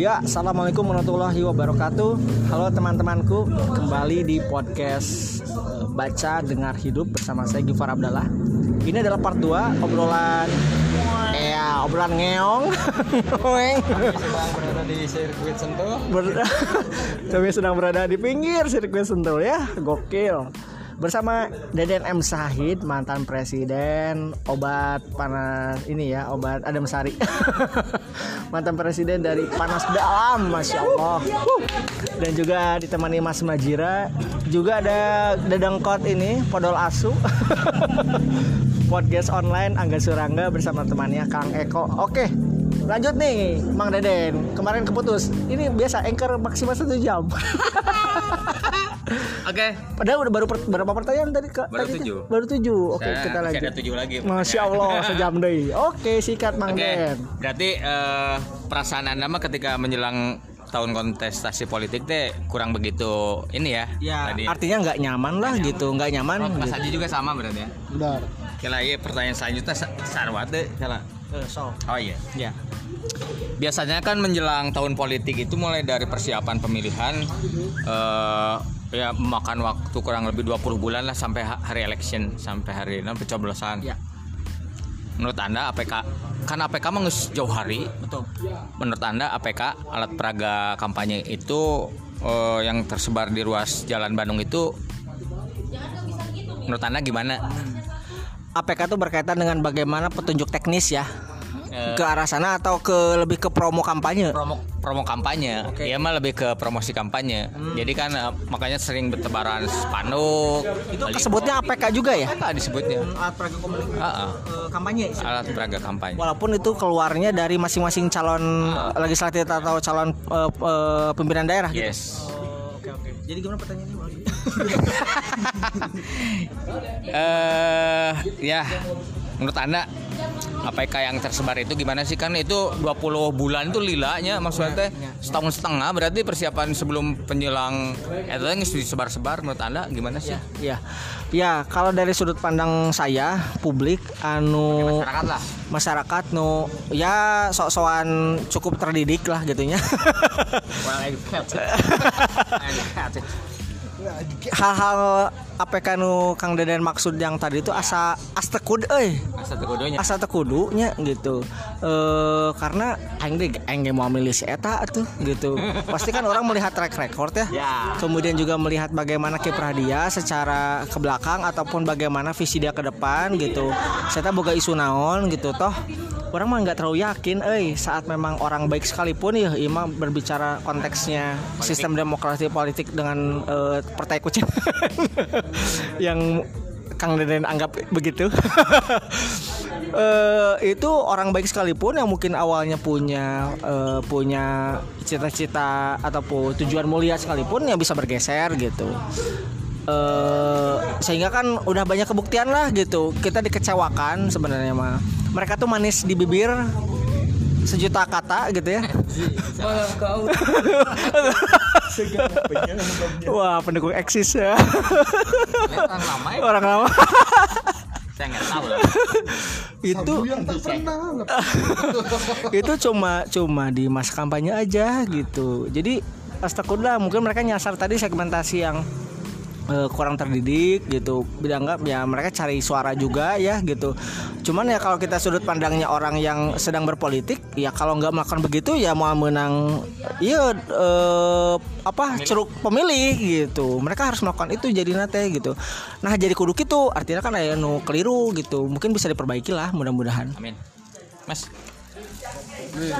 Ya, assalamualaikum warahmatullahi wabarakatuh. Halo teman-temanku, kembali di podcast eh, baca dengar hidup bersama saya Gifar Abdallah. Ini adalah part 2 obrolan ya obrolan ngeong. sedang berada di sirkuit Sentul. Ber- Kami sedang berada di pinggir sirkuit Sentul ya, gokil. Bersama Deden M Sahid, mantan presiden obat panas ini ya, obat Adam Sari. mantan presiden dari Panas Dalam, masya Allah. Dan juga ditemani Mas Majira, juga ada Dedengkot ini, Podol Asu. Podcast online Angga Surangga bersama temannya Kang Eko. Oke, lanjut nih Mang Deden. Kemarin keputus. Ini biasa anchor maksimal satu jam. Oke. Padahal udah baru per- berapa pertanyaan tadi Kak? Baru Tadi, tujuh. Baru tujuh. Oke, Saya kita lanjut. ada tujuh lagi. Masya Allah, sejam deh. Oke, sikat Mang Oke. Den. Berarti eh, perasaan anda mah ketika menjelang tahun kontestasi politik teh kurang begitu ini ya. Ya, Tadi. artinya nggak nyaman lah gitu, nggak nyaman. Oh, Mas gitu. Haji juga sama berarti ya. Benar. Kira iya pertanyaan selanjutnya sa- sarwat deh. Kira. Eh, so, Oh iya. ya. Biasanya kan menjelang tahun politik itu mulai dari persiapan pemilihan eh ya memakan waktu kurang lebih 20 bulan lah sampai ha- hari election sampai hari nah, pencoblosan. Ya, Menurut Anda APK kan APK mah geus jauh hari. betul. Menurut Anda APK alat peraga kampanye itu eh, yang tersebar di ruas Jalan Bandung itu menurut Anda gimana? APK itu berkaitan dengan bagaimana petunjuk teknis ya Eh, ke arah sana atau ke lebih ke promo kampanye. promo promo kampanye. Oke. Dia mah lebih ke promosi kampanye. Jadi kan eh, makanya sering bertebaran spanduk. Itu kesebutnya APK juga ya? apa disebutnya? Alat peraga komunikasi Ah, ah. kampanye. alat peraga kampanye. Walaupun itu keluarnya dari masing-masing calon legislatif atau calon eh, eh, pimpinan daerah gitu. Yes. Oke oke. Jadi gimana pertanyaannya? Eh ya menurut Anda APK yang tersebar itu gimana sih kan itu 20 bulan itu lilanya maksudnya teh setahun setengah berarti persiapan sebelum penjelang itu yang disebar-sebar menurut Anda gimana sih? Ya, ya kalau dari sudut pandang saya publik anu Masyarakat lah. masyarakat nu ya sok-sokan cukup terdidik lah gitunya. Well. Hal-hal APK nu Kang Deden maksud yang tadi itu asa astekud euy. Asa tegudonya. Asa tekudunya gitu. Eh karena aing deh aing mau milih si eta tuh gitu. Pasti kan orang melihat track record ya. Ya. Kemudian juga melihat bagaimana kiprah dia secara ke belakang ataupun bagaimana visi dia ke depan gitu. Saya boga isu naon gitu toh. Orang mah nggak terlalu yakin, eh saat memang orang baik sekalipun ya, ima berbicara konteksnya sistem demokrasi politik dengan eh, partai kucing yang Kang Deden anggap begitu. eh itu orang baik sekalipun yang mungkin awalnya punya eh, punya cita-cita ataupun tujuan mulia sekalipun yang bisa bergeser gitu. eh sehingga kan udah banyak kebuktian lah gitu. Kita dikecewakan sebenarnya mah. Mereka tuh manis di bibir sejuta kata gitu ya. Wah, pendukung eksis ya. Lama ya. Orang lama. Saya nggak tahu lah. itu itu cuma cuma di masa kampanye aja gitu jadi astagfirullah mungkin mereka nyasar tadi segmentasi yang eh, kurang terdidik gitu. Dianggap ya mereka cari suara juga ya gitu. Cuman ya kalau kita sudut pandangnya orang yang sedang berpolitik ya kalau nggak melakukan begitu ya mau menang iya eh, apa ceruk pemilih gitu. Mereka harus melakukan itu jadi nate gitu. Nah jadi kudu gitu artinya kan nu keliru gitu. Mungkin bisa diperbaiki lah mudah-mudahan. Amin. Mas, Nih,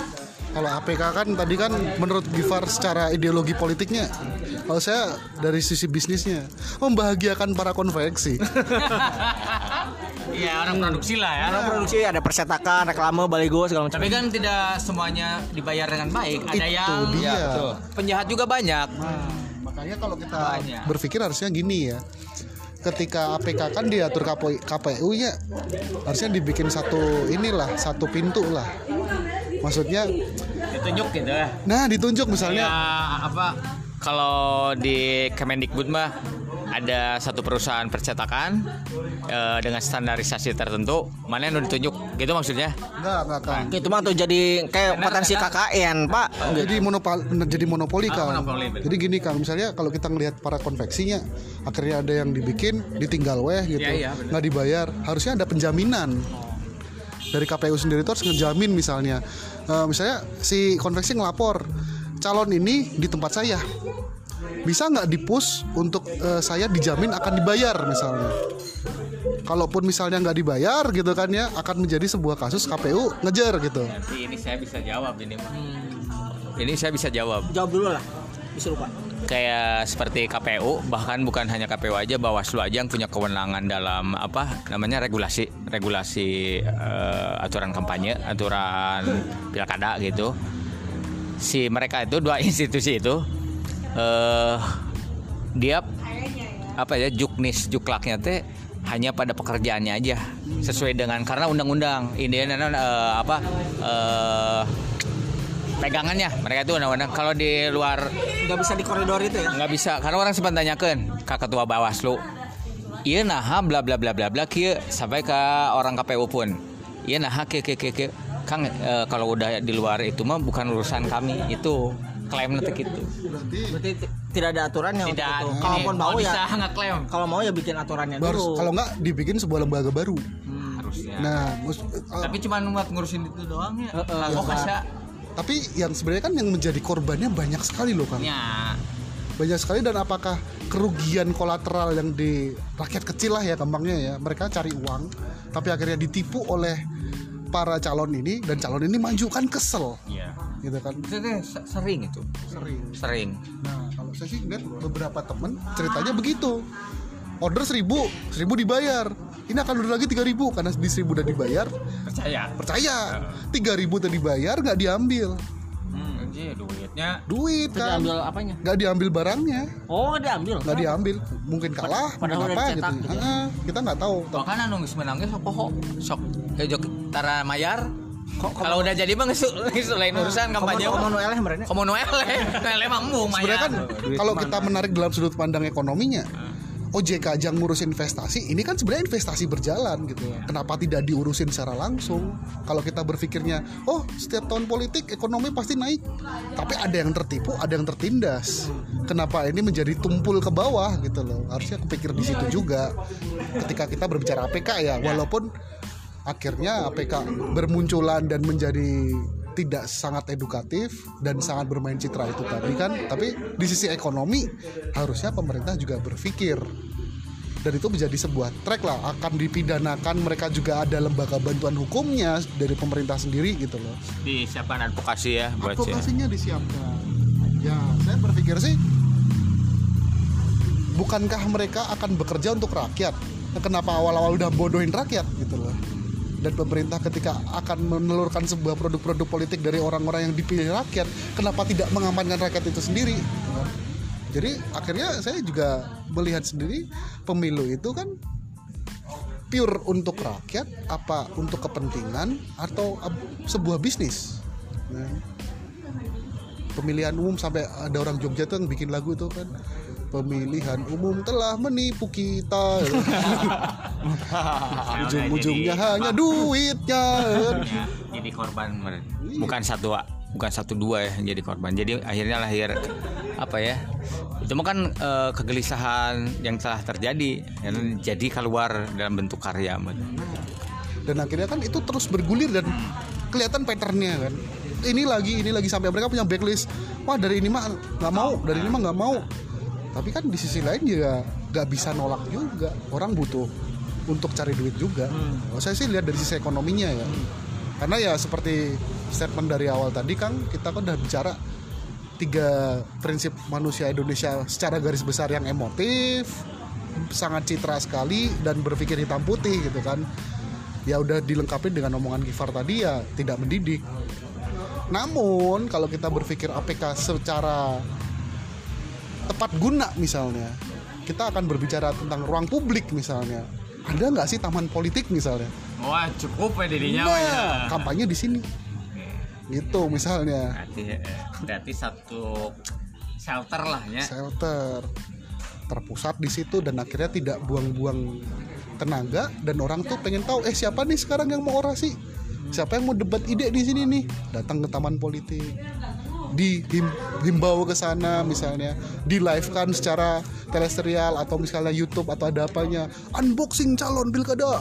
Kalau APK kan tadi kan menurut Gifar secara ideologi politiknya Kalau saya dari sisi bisnisnya Membahagiakan para konveksi iya orang produksi lah ya. Karena produksi ada persetakan, reklame, baligo segala macam. Tapi kan tidak semuanya dibayar dengan baik. Ada Itu yang dia. Ya, betul. penjahat juga banyak. Makanya kalau kita Banyak. berpikir harusnya gini ya Ketika APK kan diatur KPU nya Harusnya dibikin satu inilah Satu pintu lah Maksudnya Ditunjuk gitu ya. Nah ditunjuk Ya misalnya apa kalau di Kemendikbud mah ada satu perusahaan percetakan eh, dengan standarisasi tertentu mana yang ditunjuk gitu maksudnya Enggak, enggak kan. Itu mah tuh jadi kayak potensi KKN, Pak. Jadi monopol jadi monopoli Ah, kan. monopoli, betul. Jadi gini Kang, misalnya kalau kita ngelihat para konveksinya, akhirnya ada yang dibikin, ditinggal weh gitu, iya, benar. nggak dibayar. Harusnya ada penjaminan dari KPU sendiri itu harus ngejamin misalnya, Eh, misalnya si konveksi ngelapor calon ini di tempat saya, bisa nggak dipus untuk eh, saya dijamin akan dibayar misalnya. Kalaupun misalnya nggak dibayar gitu kan ya, akan menjadi sebuah kasus KPU ngejar gitu. Nanti ini saya bisa jawab ini mah ini saya bisa jawab Jawab dulu lah. Disuruh, Pak. Kayak seperti KPU bahkan bukan hanya KPU aja Bawaslu aja yang punya kewenangan dalam apa namanya regulasi regulasi eh, aturan kampanye aturan pilkada gitu. Si mereka itu dua institusi itu eh dia apa ya juknis juklaknya teh hanya pada pekerjaannya aja sesuai dengan karena undang-undang ini eh, apa eh, pegangannya mereka itu undang-undang kalau di luar Nggak bisa di koridor itu ya. nggak bisa. Karena orang sempat tanyakan ke ketua bawaslu. Iya nah bla bla bla bla bla kieu sampai ke orang KPU pun. Iya nah ke ke ke ke kang eh, kalau udah di luar itu mah bukan urusan kami itu klaim nanti gitu Berarti ti- tidak ada aturannya untuk tidak itu. ini, Kalaupun mau bisa ya nggak klaim. kalau mau ya bikin aturannya Harus dulu. kalau nggak dibikin sebuah lembaga baru. harusnya. Nah, mus- eh, tapi cuma buat ngurusin itu doang ya. Heeh. kok bisa tapi yang sebenarnya kan yang menjadi korbannya banyak sekali loh kan. ya Banyak sekali dan apakah kerugian kolateral yang di rakyat kecil lah ya gampangnya ya. Mereka cari uang tapi akhirnya ditipu oleh para calon ini dan calon ini maju kan kesel iya gitu kan. itu sering itu Sering. sering Nah, kalau saya sih lihat beberapa temen ceritanya begitu. Order seribu, seribu dibayar. Ini akan order lagi tiga ribu karena di seribu udah dibayar. percaya Percaya, tiga ribu tadi dibayar nggak diambil. hmm, anjir, duitnya Duit kan, diambil apanya? nggak diambil barangnya, Oh, diambil. nggak diambil. Mungkin kalah, Padahal mungkin udah apa gitu. gitu ya. Heeh, kita nggak tahu. bahkan anu geus menangnya sok poho sok jok tara mayar kok kalau udah jadi mah geus lain urusan kampanye Komo komo eleh merenya. komo noel noel emang mu Sebenarnya mayar kan kalau kita menarik dalam sudut pandang ekonominya, OJK aja ngurus investasi, ini kan sebenarnya investasi berjalan gitu. Kenapa tidak diurusin secara langsung? Kalau kita berpikirnya, oh setiap tahun politik ekonomi pasti naik, tapi ada yang tertipu, ada yang tertindas. Kenapa ini menjadi tumpul ke bawah gitu loh? Harusnya kepikir di situ juga. Ketika kita berbicara APK ya, walaupun akhirnya APK bermunculan dan menjadi tidak sangat edukatif dan sangat bermain citra itu tadi kan. Tapi di sisi ekonomi harusnya pemerintah juga berpikir. Dan itu menjadi sebuah track lah akan dipidanakan mereka juga ada lembaga bantuan hukumnya dari pemerintah sendiri gitu loh. Disiapkan advokasi ya buat ya. advokasinya disiapkan. Ya saya berpikir sih bukankah mereka akan bekerja untuk rakyat? Kenapa awal-awal udah bodohin rakyat gitu loh dan pemerintah ketika akan menelurkan sebuah produk-produk politik dari orang-orang yang dipilih rakyat kenapa tidak mengamankan rakyat itu sendiri? Jadi akhirnya saya juga melihat sendiri pemilu itu kan pure untuk rakyat apa untuk kepentingan atau sebuah bisnis. Nah, pemilihan umum sampai ada orang Jogja tuh yang bikin lagu itu kan pemilihan umum telah menipu kita. Ujung-ujungnya hanya duitnya. Ya, jadi korban bukan satu bukan satu dua ya yang jadi korban. Jadi akhirnya lahir apa ya itu kan eh, kegelisahan yang telah terjadi yang jadi keluar dalam bentuk karya dan akhirnya kan itu terus bergulir dan kelihatan patternnya kan. Ini lagi ini lagi sampai mereka punya backlist wah dari ini mah nggak mau dari ini mah nggak mau tapi kan di sisi lain juga nggak bisa nolak juga. Orang butuh untuk cari duit juga. Kalau saya sih lihat dari sisi ekonominya ya. Karena ya seperti statement dari awal tadi kan kita kan udah bicara tiga prinsip manusia Indonesia secara garis besar yang emotif sangat citra sekali dan berpikir hitam putih gitu kan. Ya udah dilengkapi dengan omongan Gifar tadi ya tidak mendidik. Namun kalau kita berpikir APK secara tepat guna misalnya. Kita akan berbicara tentang ruang publik misalnya. Ada nggak sih taman politik misalnya? Wah cukup ya dirinya nah kampanye di sini. Gitu misalnya. Berarti, eh, berarti satu shelter lah ya. Shelter. Terpusat di situ dan akhirnya tidak buang-buang tenaga dan orang tuh pengen tahu eh siapa nih sekarang yang mau orasi? Siapa yang mau debat ide di sini nih? Datang ke taman politik dihimbau ke sana misalnya di live kan secara teleserial atau misalnya YouTube atau ada apanya. Unboxing calon pilkada.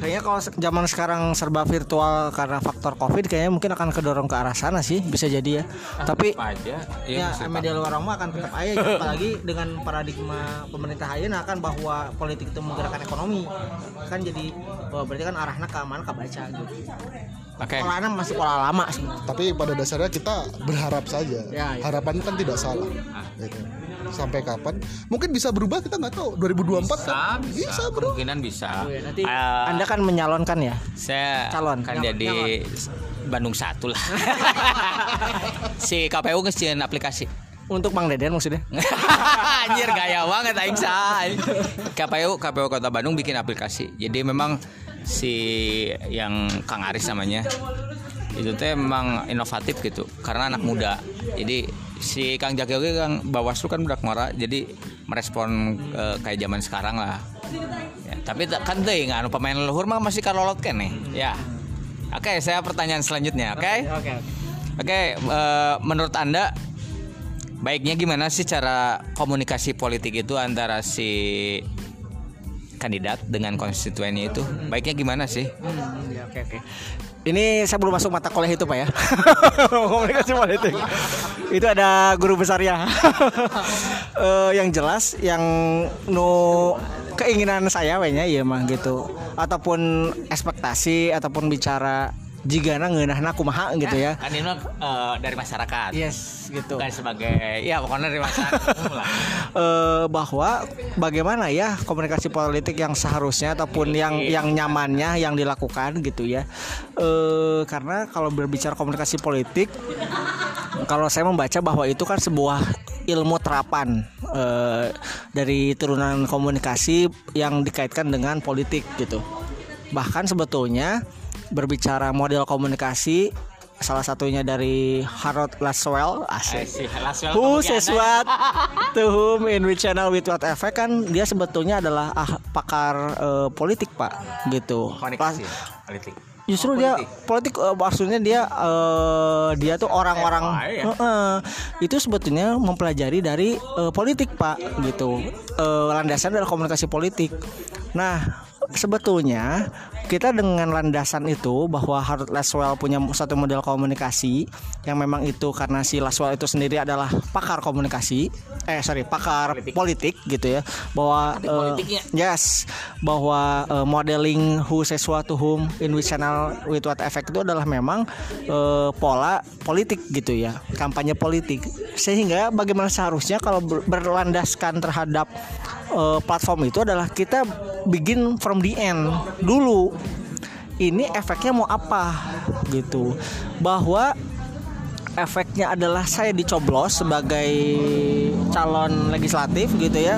Kayaknya kalau zaman sekarang serba virtual karena faktor covid kayaknya mungkin akan kedorong ke arah sana sih bisa jadi ya. Tapi Apa aja ya maksud media luar mah akan tetap aja apalagi dengan paradigma pemerintah ayeuna kan bahwa politik itu menggerakkan ekonomi. Kan jadi wah, berarti kan arahnya ke mana ke baca gitu. Oke. Polanya masih pola lama sebenarnya. tapi pada dasarnya kita berharap saja Ya, ya. harapan kan tidak salah Gitu. sampai kapan mungkin bisa berubah kita nggak tahu 2024 bisa, kan bisa, bisa bro kemungkinan bisa. Oh, ya, nanti Eh, Anda kan menyalonkan ya. saya Calon, kan nyalon, jadi Bandung satu lah. si KPU ngesian aplikasi. Untuk Bang Deden maksudnya. Anjir gaya banget aing say. KPU KPU Kota Bandung bikin aplikasi. Jadi memang si yang Kang Aris namanya itu teh memang inovatif gitu karena anak muda. Jadi si Kang Jaki oge Kang Bawaslu kan budak ngora jadi merespon eh, kayak zaman sekarang lah. Ya, tapi kan teh anu pemain leluhur mah masih kalolot nih. Ya. Oke, saya pertanyaan selanjutnya, oke? Oke. Oke, eh, menurut Anda baiknya gimana sih cara komunikasi politik itu antara si kandidat dengan konstituennya itu? Baiknya gimana sih? Hmm, ya, oke oke. Ini saya belum masuk mata kuliah itu pak ya. Politik. itu ada guru besar ya. Eh, yang jelas yang nu keinginan saya wenya ya mah gitu. Ataupun ekspektasi ataupun bicara jika ngeunahna kumaha gitu ya. Kan ini eh, dari masyarakat. Yes gitu. Bukan sebagai ya pokoknya dari masyarakat lah. eh, bahwa bagaimana ya komunikasi politik yang seharusnya ataupun yang yang nyamannya yang dilakukan gitu ya eh karena kalau berbicara komunikasi politik kalau saya membaca bahwa itu kan sebuah ilmu terapan eh, dari turunan komunikasi yang dikaitkan dengan politik gitu bahkan sebetulnya berbicara model komunikasi salah satunya dari Harold Laswell asik Si Laswell Who says what to whom in which channel with what effect kan dia sebetulnya adalah ah, pakar eh, politik pak gitu. komunikasi Pas- politik. Justru Oh, dia politik. politik eh, maksudnya dia eh, dia tuh orang-orang ya? Heeh. itu sebetulnya mempelajari dari eh, politik pak gitu Eh, landasan adalah komunikasi politik. Nah sebetulnya kita dengan landasan itu bahwa Harold Laswell punya satu model komunikasi yang memang itu karena si Laswell itu sendiri adalah pakar komunikasi eh sorry pakar politik, gitu ya bahwa politiknya. yes bahwa eh, modeling who says what to whom in which channel with what effect itu adalah memang eh, pola politik gitu ya kampanye politik sehingga bagaimana seharusnya kalau ber- berlandaskan terhadap eh, platform itu adalah kita begin from the end dulu. Ini efeknya mau apa gitu. Bahwa efeknya adalah saya dicoblos sebagai calon legislatif gitu ya.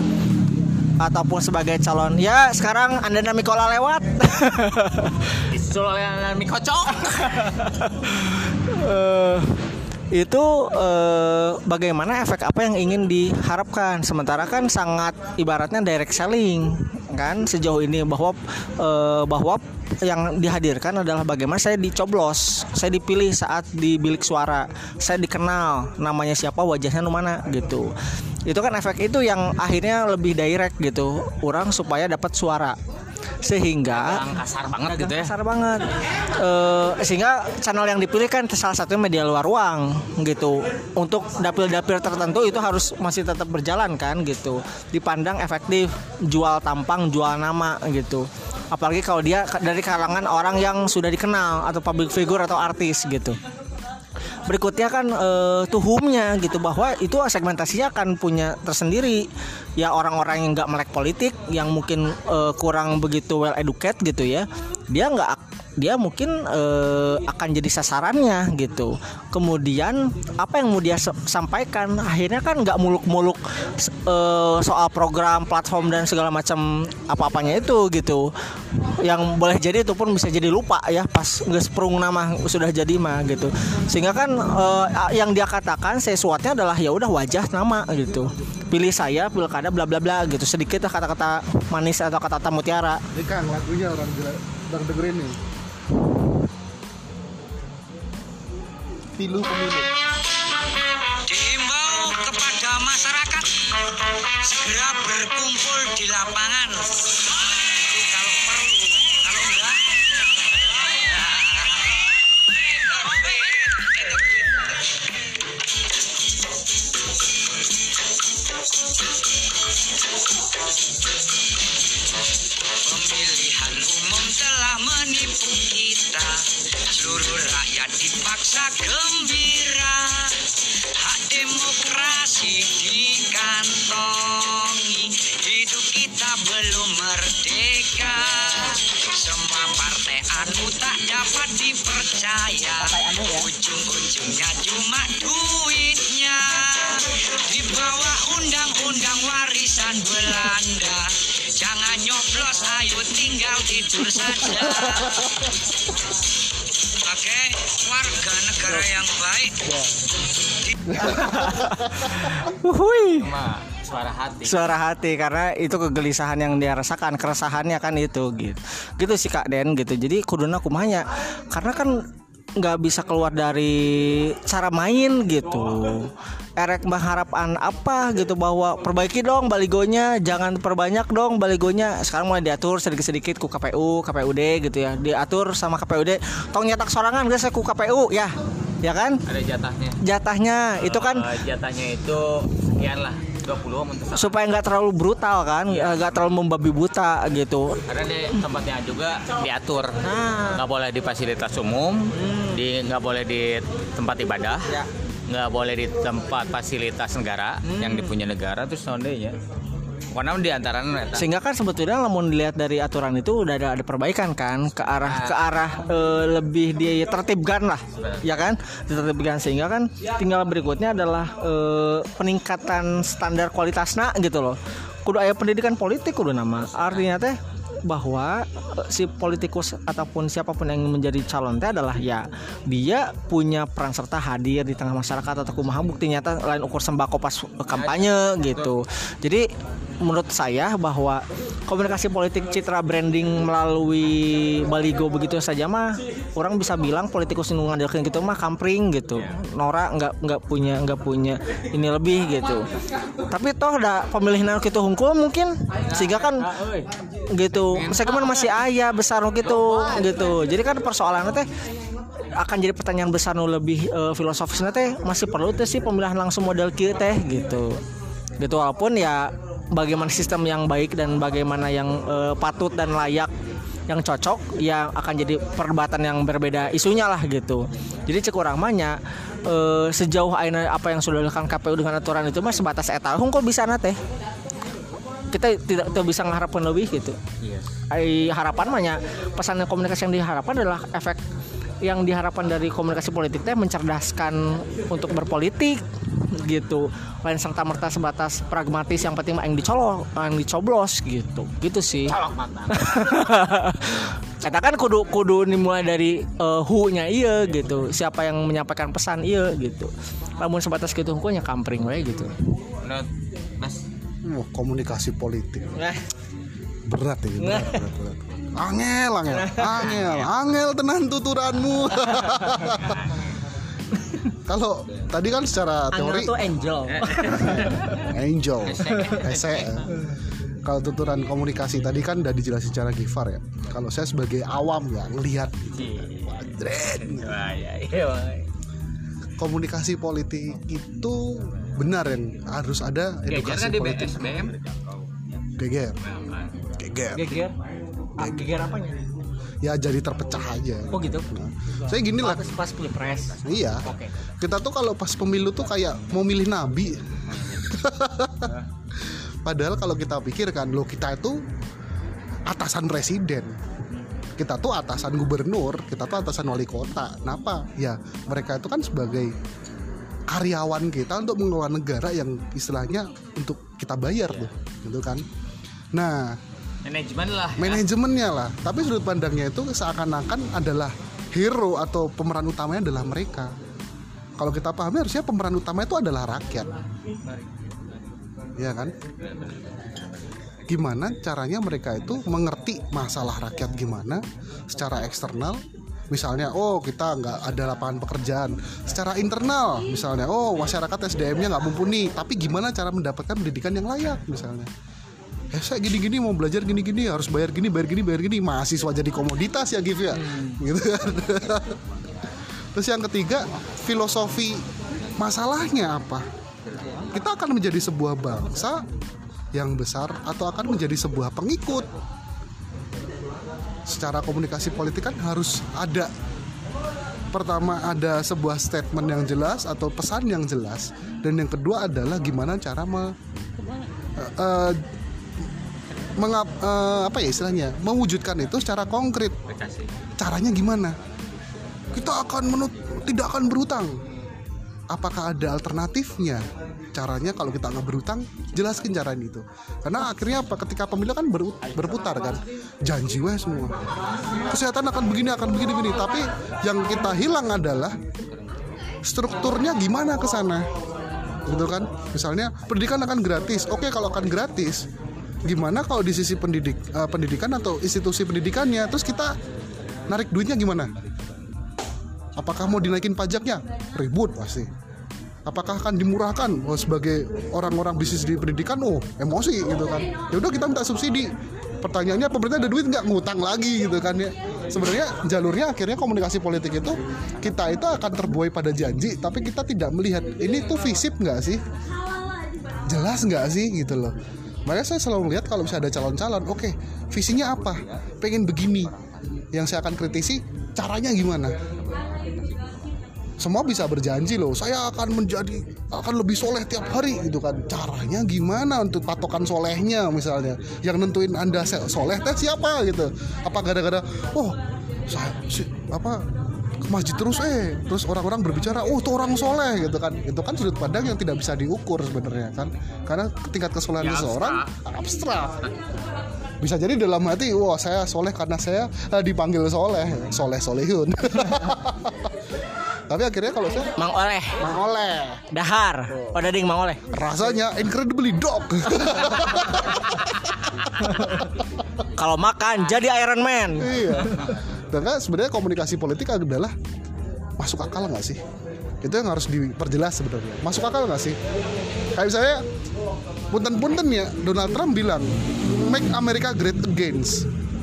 Ataupun sebagai calon ya sekarang anda Mikola lewat. Disusul oleh mie kocok. Eh, itu eh, bagaimana efek apa yang ingin diharapkan? Sementara kan sangat ibaratnya direct selling kan? Sejauh ini bahwa eh, bahwa yang dihadirkan adalah bagaimana saya dicoblos saya dipilih saat di bilik suara saya dikenal namanya siapa wajahnya mana gitu. Itu kan efek itu yang akhirnya lebih direct gitu orang supaya dapat suara sehingga Yang kasar banget gitu ya. kasar banget. Eh, sehingga channel yang dipilih kan salah satunya media luar ruang gitu. Untuk dapil-dapil tertentu itu harus masih tetap berjalan kan gitu. Dipandang efektif jual tampang jual nama gitu. Apalagi kalau dia dari kalangan orang yang sudah dikenal atau public figure atau artis gitu berikutnya kan eh, tuhumnya gitu bahwa itu segmentasinya akan punya tersendiri. Ya orang-orang yang nggak melek politik yang mungkin eh, kurang begitu well educated gitu ya dia nggak ak- dia mungkin eh, akan jadi sasarannya gitu. Kemudian apa yang mau dia sa- sampaikan? Akhirnya kan nggak muluk-muluk eh, soal program platform dan segala macam apa-apanya itu gitu. Yang boleh jadi itu pun bisa jadi lupa ya pas nggak nama sudah jadi mah gitu. Sehingga kan eh, yang dia katakan sesuatunya adalah ya udah wajah nama gitu. Pilih saya pilkada bla bla bla gitu. Sedikit kata-kata manis atau kata-kata mutiara. Ini Kang lagunya orang gila orang dengerin nih. Pilu pemilu. Dihimbau kepada masyarakat segera berkumpul di lapangan. Dipaksa gembira Hak demokrasi dikantongi Hidup kita belum merdeka Semua partai anu tak dapat dipercaya. Ujung-ujungnya cuma duitnya. Di bawah undang-undang warisan Belanda Jangan nyoblos, ayo tinggal tidur saja Oke, warga negara yang baik. Cuma suara hati. suara hati karena itu kegelisahan yang dia rasakan keresahannya kan itu gitu gitu sih kak Den gitu jadi kuduna kumanya karena kan nggak bisa keluar dari cara main gitu. Erek harapan apa gitu bahwa perbaiki dong baligonya jangan perbanyak dong baligonya. Sekarang mulai diatur sedikit-sedikit ku KPU KPUD gitu ya. Diatur sama KPUD tong nyetak sorangan guys ku KPU ya. Ya kan? Ada jatahnya. jatahnya itu kan Eh, jatahnya itu sekian lah. 20 untuk satu. Supaya nggak terlalu brutal kan eh, nggak terlalu membabi buta gitu Karena di tempatnya juga diatur. nah nggak boleh di fasilitas umum, di nggak boleh di tempat ibadah, Ya. nggak boleh di tempat fasilitas negara yang dipunya negara terus ya. Karena di antara sehingga kan sebetulnya namun dilihat dari aturan itu udah ada, ada perbaikan kan ke arah ke arah eh, lebih ditertibkan lah ya kan? Ditertibkan. Sehingga kan tinggal berikutnya adalah eh, peningkatan standar kualitasnya gitu loh. Kudu aya pendidikan politik kudu nama. Artinya teh bahwa eh, si politikus ataupun siapa pun yang menjadi calon teh adalah ya dia punya peran serta hadir di tengah masyarakat atau kumaha bukti nyata lain ukur sembako pas kampanye gitu. Jadi menurut saya bahwa komunikasi politik citra branding melalui baligo begitu saja mah orang bisa bilang politikus yang ngandalkan gitu mah kampring gitu. Nora nggak nggak punya nggak punya ini lebih gitu. Tapi toh ada pemilihan gitu hungkul mungkin sehingga kan gitu segmen masih ayah besar gitu gitu. Jadi kan persoalannya teh akan jadi pertanyaan besar nu lebih eh, filosofisnya teh masih perlu teh sih pemilihan langsung model kieu teh gitu. Gitu walaupun ya bagaimana sistem yang baik dan bagaimana yang eh, patut dan layak yang cocok yang akan jadi perdebatan yang berbeda isunya lah gitu. Jadi cek orang mahnya eh, sejauh apa yang sudah dilakukan KPU dengan aturan itu mah sebatas eta. Hungkul bisa na teh kita tidak, tidak bisa mengharapkan lebih gitu. Iya. Ai, harapan mahnya pesan komunikasi yang diharapkan adalah efek yang diharapkan dari komunikasi politik teh mencerdaskan untuk berpolitik gitu. Lain serta merta sebatas pragmatis yang penting yang dicolok yang dicoblos gitu. Gitu sih. Kata kan kudu kudu dimulai dari uh, hu-nya iya gitu. Siapa yang menyampaikan pesan iya gitu. Namun sebatas gitu hukumnya kampring we gitu Wah, komunikasi politik. Berat ini berat, berat, berat. angel angel. Angel. Angel tenan tuturanmu. Kalau tadi kan secara teori Angel tuh angel. Angel. Ese kalau tuturan komunikasi tadi kan udah dijelasin secara Gifar ya. Kalau saya sebagai awam ya ngelihat. Ya, wah. komunikasi politik itu benar yang harus ada Geger edukasi kan di politik. BSBM. geger. Geger. Geger? Ah, geger. apanya? Ya jadi terpecah aja. Oh gitu? Saya gini lah. Pas pas pilpres. Iya. Oke. Kita tuh kalau pas pemilu tuh kayak mau milih nabi. Padahal kalau kita pikirkan lo kita itu atasan presiden. Kita tuh atasan gubernur kita tuh atasan wali kota. Kenapa? Ya mereka itu kan sebagai karyawan kita untuk mengelola negara yang istilahnya untuk kita bayar tuh gitu kan. Nah manajemen lah ya. manajemennya lah. Tapi sudut pandangnya itu seakan-akan adalah hero atau pemeran utamanya adalah mereka. Kalau kita pahami harusnya pemeran utama itu adalah rakyat. Ya kan? Gimana caranya mereka itu mengerti masalah rakyat gimana secara eksternal misalnya oh kita nggak ada lapangan pekerjaan. Secara internal misalnya oh masyarakat SDM-nya nggak mumpuni. Tapi gimana cara mendapatkan pendidikan yang layak misalnya? Eh saya gini-gini mau belajar gini-gini harus bayar gini bayar gini bayar gini. Mahasiswa jadi komoditas ya Gif ya? Gitu kan. Terus yang ketiga filosofi masalahnya apa? Kita akan menjadi sebuah bangsa yang besar atau akan menjadi sebuah pengikut secara komunikasi politik kan harus ada. Pertama ada sebuah statement yang jelas atau pesan yang jelas. Dan yang kedua adalah gimana cara me, eh, mengap, eh, apa ya istilahnya? Mewujudkan itu secara konkret. Caranya gimana? Kita akan menut tidak akan berutang apakah ada alternatifnya caranya kalau kita nggak berutang jelaskan caranya itu. Karena akhirnya apa ketika pemilu kan beru- berputar kan. Janji weh semua. Kesehatan akan begini akan begini begini. Tapi yang kita hilang adalah strukturnya gimana ke sana. Gitu kan? Misalnya pendidikan akan gratis. Oke kalau akan gratis gimana kalau di sisi pendidik eh, pendidikan atau institusi pendidikannya? Terus kita narik duitnya gimana? Apakah mau dinaikin pajaknya? Ribut pasti apakah akan dimurahkan oh, sebagai orang-orang bisnis di pendidikan? Oh emosi gitu kan. Ya udah kita minta subsidi. Pertanyaannya pemerintah ada duit nggak? Ngutang lagi gitu kan ya. Sebenarnya jalurnya akhirnya komunikasi politik itu kita itu akan terbuai pada janji tapi kita tidak melihat ini tuh visip nggak sih? Jelas nggak sih gitu loh. Makanya saya selalu melihat kalau bisa ada calon-calon oke visinya apa? Pengen begini. Yang saya akan kritisi caranya gimana semua bisa berjanji loh saya akan menjadi akan lebih soleh tiap hari gitu kan. Caranya gimana untuk patokan solehnya misalnya? Yang nentuin anda soleh teh siapa gitu? Apa gara-gara oh saya si, apa ke masjid terus eh terus orang-orang berbicara oh itu orang soleh gitu kan. Itu kan sudut pandang yang tidak bisa diukur sebenarnya kan. Karena tingkat kesolehan Ya, seseorang abstrak. Bisa jadi dalam hati wah saya soleh karena saya eh, dipanggil soleh. Soleh solehun tapi akhirnya kalau saya Mang Oleh, Mang Oleh dahar. Oh, dading Mang Oleh. rasanya incredibly dog Kalau makan jadi Iron Man. iya. Dan kan sebenarnya komunikasi politik adalah masuk akal nggak sih? Itu yang harus diperjelas sebenarnya. Masuk akal nggak sih? Kayak misalnya punten-punten ya Donald Trump bilang make America great again.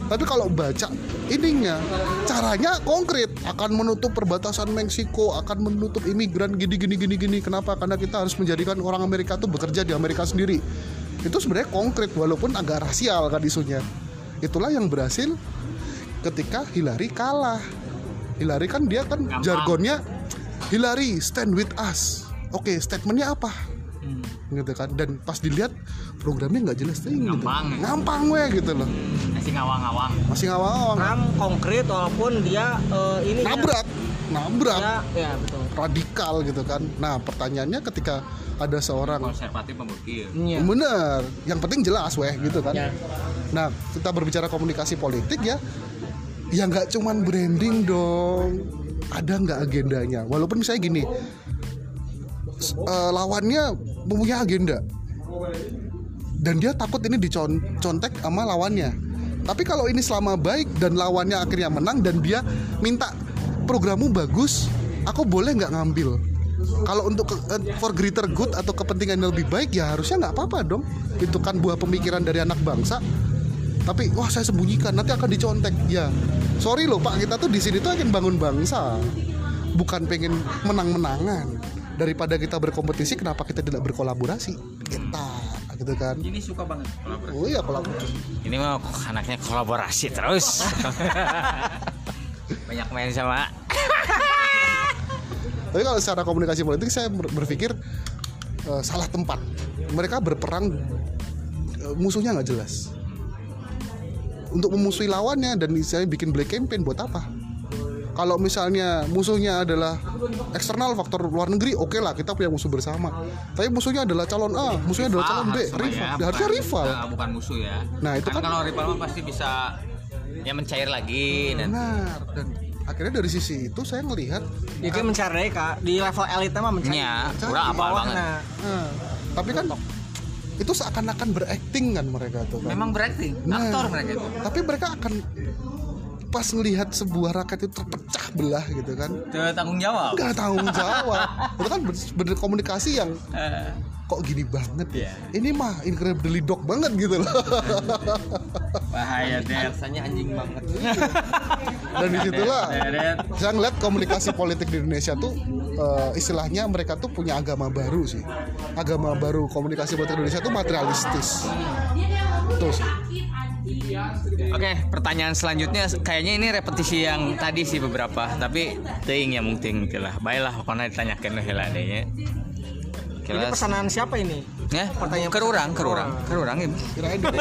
Tapi kalau baca ininya. Caranya konkret. Akan menutup perbatasan Meksiko akan menutup imigran gini gini gini gini. Kenapa? Karena kita harus menjadikan orang Amerika tuh bekerja di Amerika sendiri. Itu sebenarnya konkret walaupun agak rasial kan isunya. Itulah yang berhasil ketika Hillary kalah. Hillary kan dia kan jargonnya Hillary stand with us. Oke statementnya apa gitu kan. Dan pas dilihat programnya nggak jelas ting gitu. Gampang. ngampang weh gitu loh. Masih ngawang-ngawang. Masih ngawang Trump konkret walaupun dia eh, ini nabrak. Nabrak. Ya, ya betul. radikal gitu kan. Nah pertanyaannya ketika ada seorang konservatif Iya. bener. Yang penting jelas weh gitu kan. Ya. nah kita berbicara komunikasi politik ya. Ya nggak cuman branding dong. Ada nggak agendanya? Walaupun misalnya gini eh, lawannya mempunyai agenda. Dan dia takut ini dicontek sama lawannya. Tapi kalau ini selama baik dan lawannya akhirnya menang dan dia minta programmu bagus aku boleh nggak ngambil? Kalau untuk ke- eh, for greater good atau kepentingan yang lebih baik ya harusnya nggak apa-apa dong. Itu kan buah pemikiran dari anak bangsa. Tapi wah saya sembunyikan. Nanti akan dicontek. Ya sorry loh pak. Kita tuh di sini tuh ingin bangun bangsa. Bukan pengen menang-menangan daripada kita berkompetisi kenapa kita tidak berkolaborasi? Kita gitu kan. Ini suka banget kolaborasi. Oh iya kolaborasi. Ini mah anaknya kolaborasi terus. Banyak main sama. Tapi kalau secara komunikasi politik saya ber- berpikir eh, salah tempat. Mereka berperang eh, musuhnya nggak jelas. Untuk memusuhi lawannya dan misalnya bikin black campaign buat apa kalau misalnya musuhnya adalah eksternal faktor luar negeri oke lah kita punya musuh bersama tapi musuhnya adalah calon A musuhnya adalah calon B Rival, rival ya, Ya, harusnya bukan- rival Nah, bukan musuh ya Nah, itu kan- kalau rival mah pasti bisa ya mencair lagi dan benar dan akhirnya dari sisi itu saya melihat Ya kan mencari kak di level elit mah mencari. ya kurang apa Bawah, banget nah. Nah, tapi kan itu seakan-akan berakting kan mereka tuh kan. memang berarti Nah. aktor mereka itu Tapi mereka akan pas ngelihat sebuah rakyat itu terpecah belah gitu kan. Tuh, tanggung jawab Nggak tanggung jawab. itu kan bener, komunikasi yang Eh, kok gini banget ya. Iya. Ini mah incredibly dog banget gitu loh. bahaya deh rasanya anjing banget Dan di situlah saya ngeliat komunikasi politik di Indonesia tuh eh, istilahnya mereka tuh punya agama baru sih. Agama baru komunikasi politik Indonesia tuh materialistis. Tuh Oke, pertanyaan selanjutnya kayaknya ini repetisi yang tadi sih beberapa, tapi teuing ya mungkin lah. Baiklah, pokoknya ditanyakan lah heula deh nya. Ini pesanan siapa ini? ya, pertanyaan- ke orang, ke orang, ke orang ya.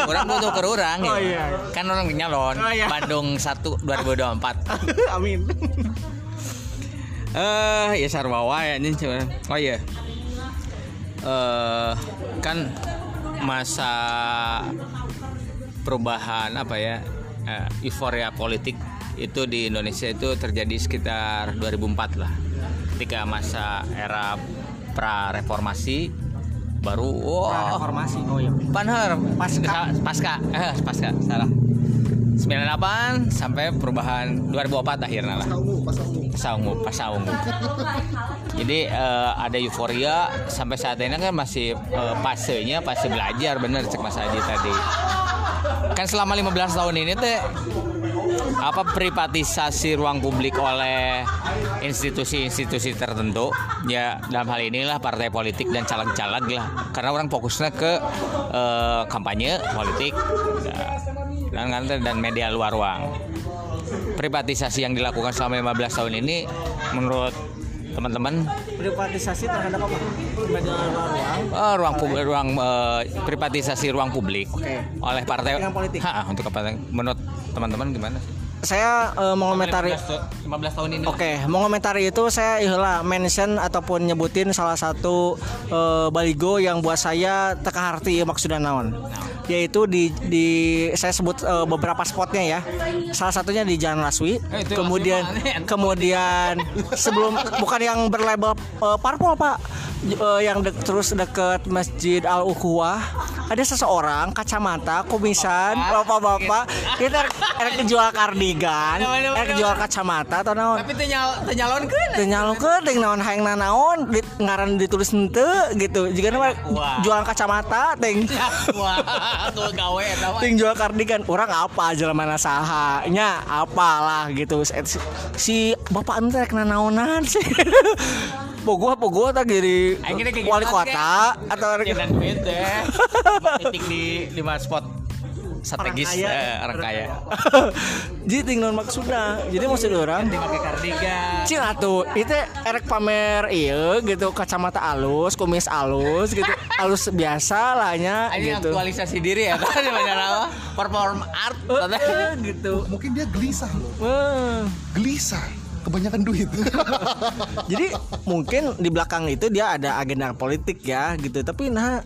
Orang butuh ke orang ya. Oh, iya. Kan orang nyalon Oh, iya. Bandung 1 2024. Amin. Eh, ya sarwawa ya ini coba. Oh iya. Eh, kan masa perubahan apa ya? eh, euforia politik itu di Indonesia itu terjadi sekitar 2004 lah. Ketika masa era pra reformasi baru wah Reformasi. Oh iya. Panher pasca pasca eh pasca salah 98 sampai perubahan 2004 akhirnya lah. Ungu, pas ungu. pasar ungu pasar ungu jadi eh, ada euforia. Sampai saat ini kan masih eh, fasenya fase belajar bener cek Mas Haji tadi. Kan selama 15 tahun ini teh apa privatisasi ruang publik oleh institusi-institusi tertentu? Ya dalam hal inilah partai politik dan caleg-caleg lah. Karena orang fokusnya ke eh, kampanye politik. Ya, dan dan media luar ruang privatisasi yang dilakukan selama 15 tahun ini menurut teman-teman Privatisasi terhadap apa? Media ruang. eh, ruang publik ruang eh, privatisasi ruang publik Oke. oleh partai. Ha, untuk apa menurut teman-teman gimana sih? Saya eh, mengomentari 15, 15 tahun ini Oke, mau komentari itu saya iyalah mention ataupun nyebutin salah satu eh, baligo yang buat saya teka harti maksudnya naon. Yaitu di di saya sebut eh, beberapa spotnya ya. Salah satunya di Jalan Laswi. Eh, kemudian kemudian sebelum bukan yang berlabel eh, parpol Pak. Eh, yang dek- terus deket Masjid Al Ukhuwah ada seseorang kacamata kumisan bapak-bapak kita erek jual kardigan Erek mana, jual kacamata atau naon? Tapi tenyal tenyalon kan Teu nyalongkeun ting naon hayang naon di, ngaran ditulis henteu gitu. Jika nama jualan kacamata ting wah tuh gawe ting jual kardigan. Orang apa aja mana saha nya apalah gitu. Si, si bapak ente rek naonan sih. Pogo pogo tak jadi wali kota atau Ya, deh titik di lima spot strategis. Orang kaya. eh, orang kaya. Jadi ting naon maksudnya. Jadi maksud orang pakai kardigan. Cing atuh itu erek pamer iya gitu kacamata alus kumis alus gitu. Alus biasa lah nya ini gitu. aktualisasi diri ya kan di mana apa? Perform art Eh, gitu. Mungkin dia gelisah loh. Eh, Gelisah. Kebanyakan duit. jadi mungkin di belakang itu dia ada agenda politik ya gitu. Tapi nah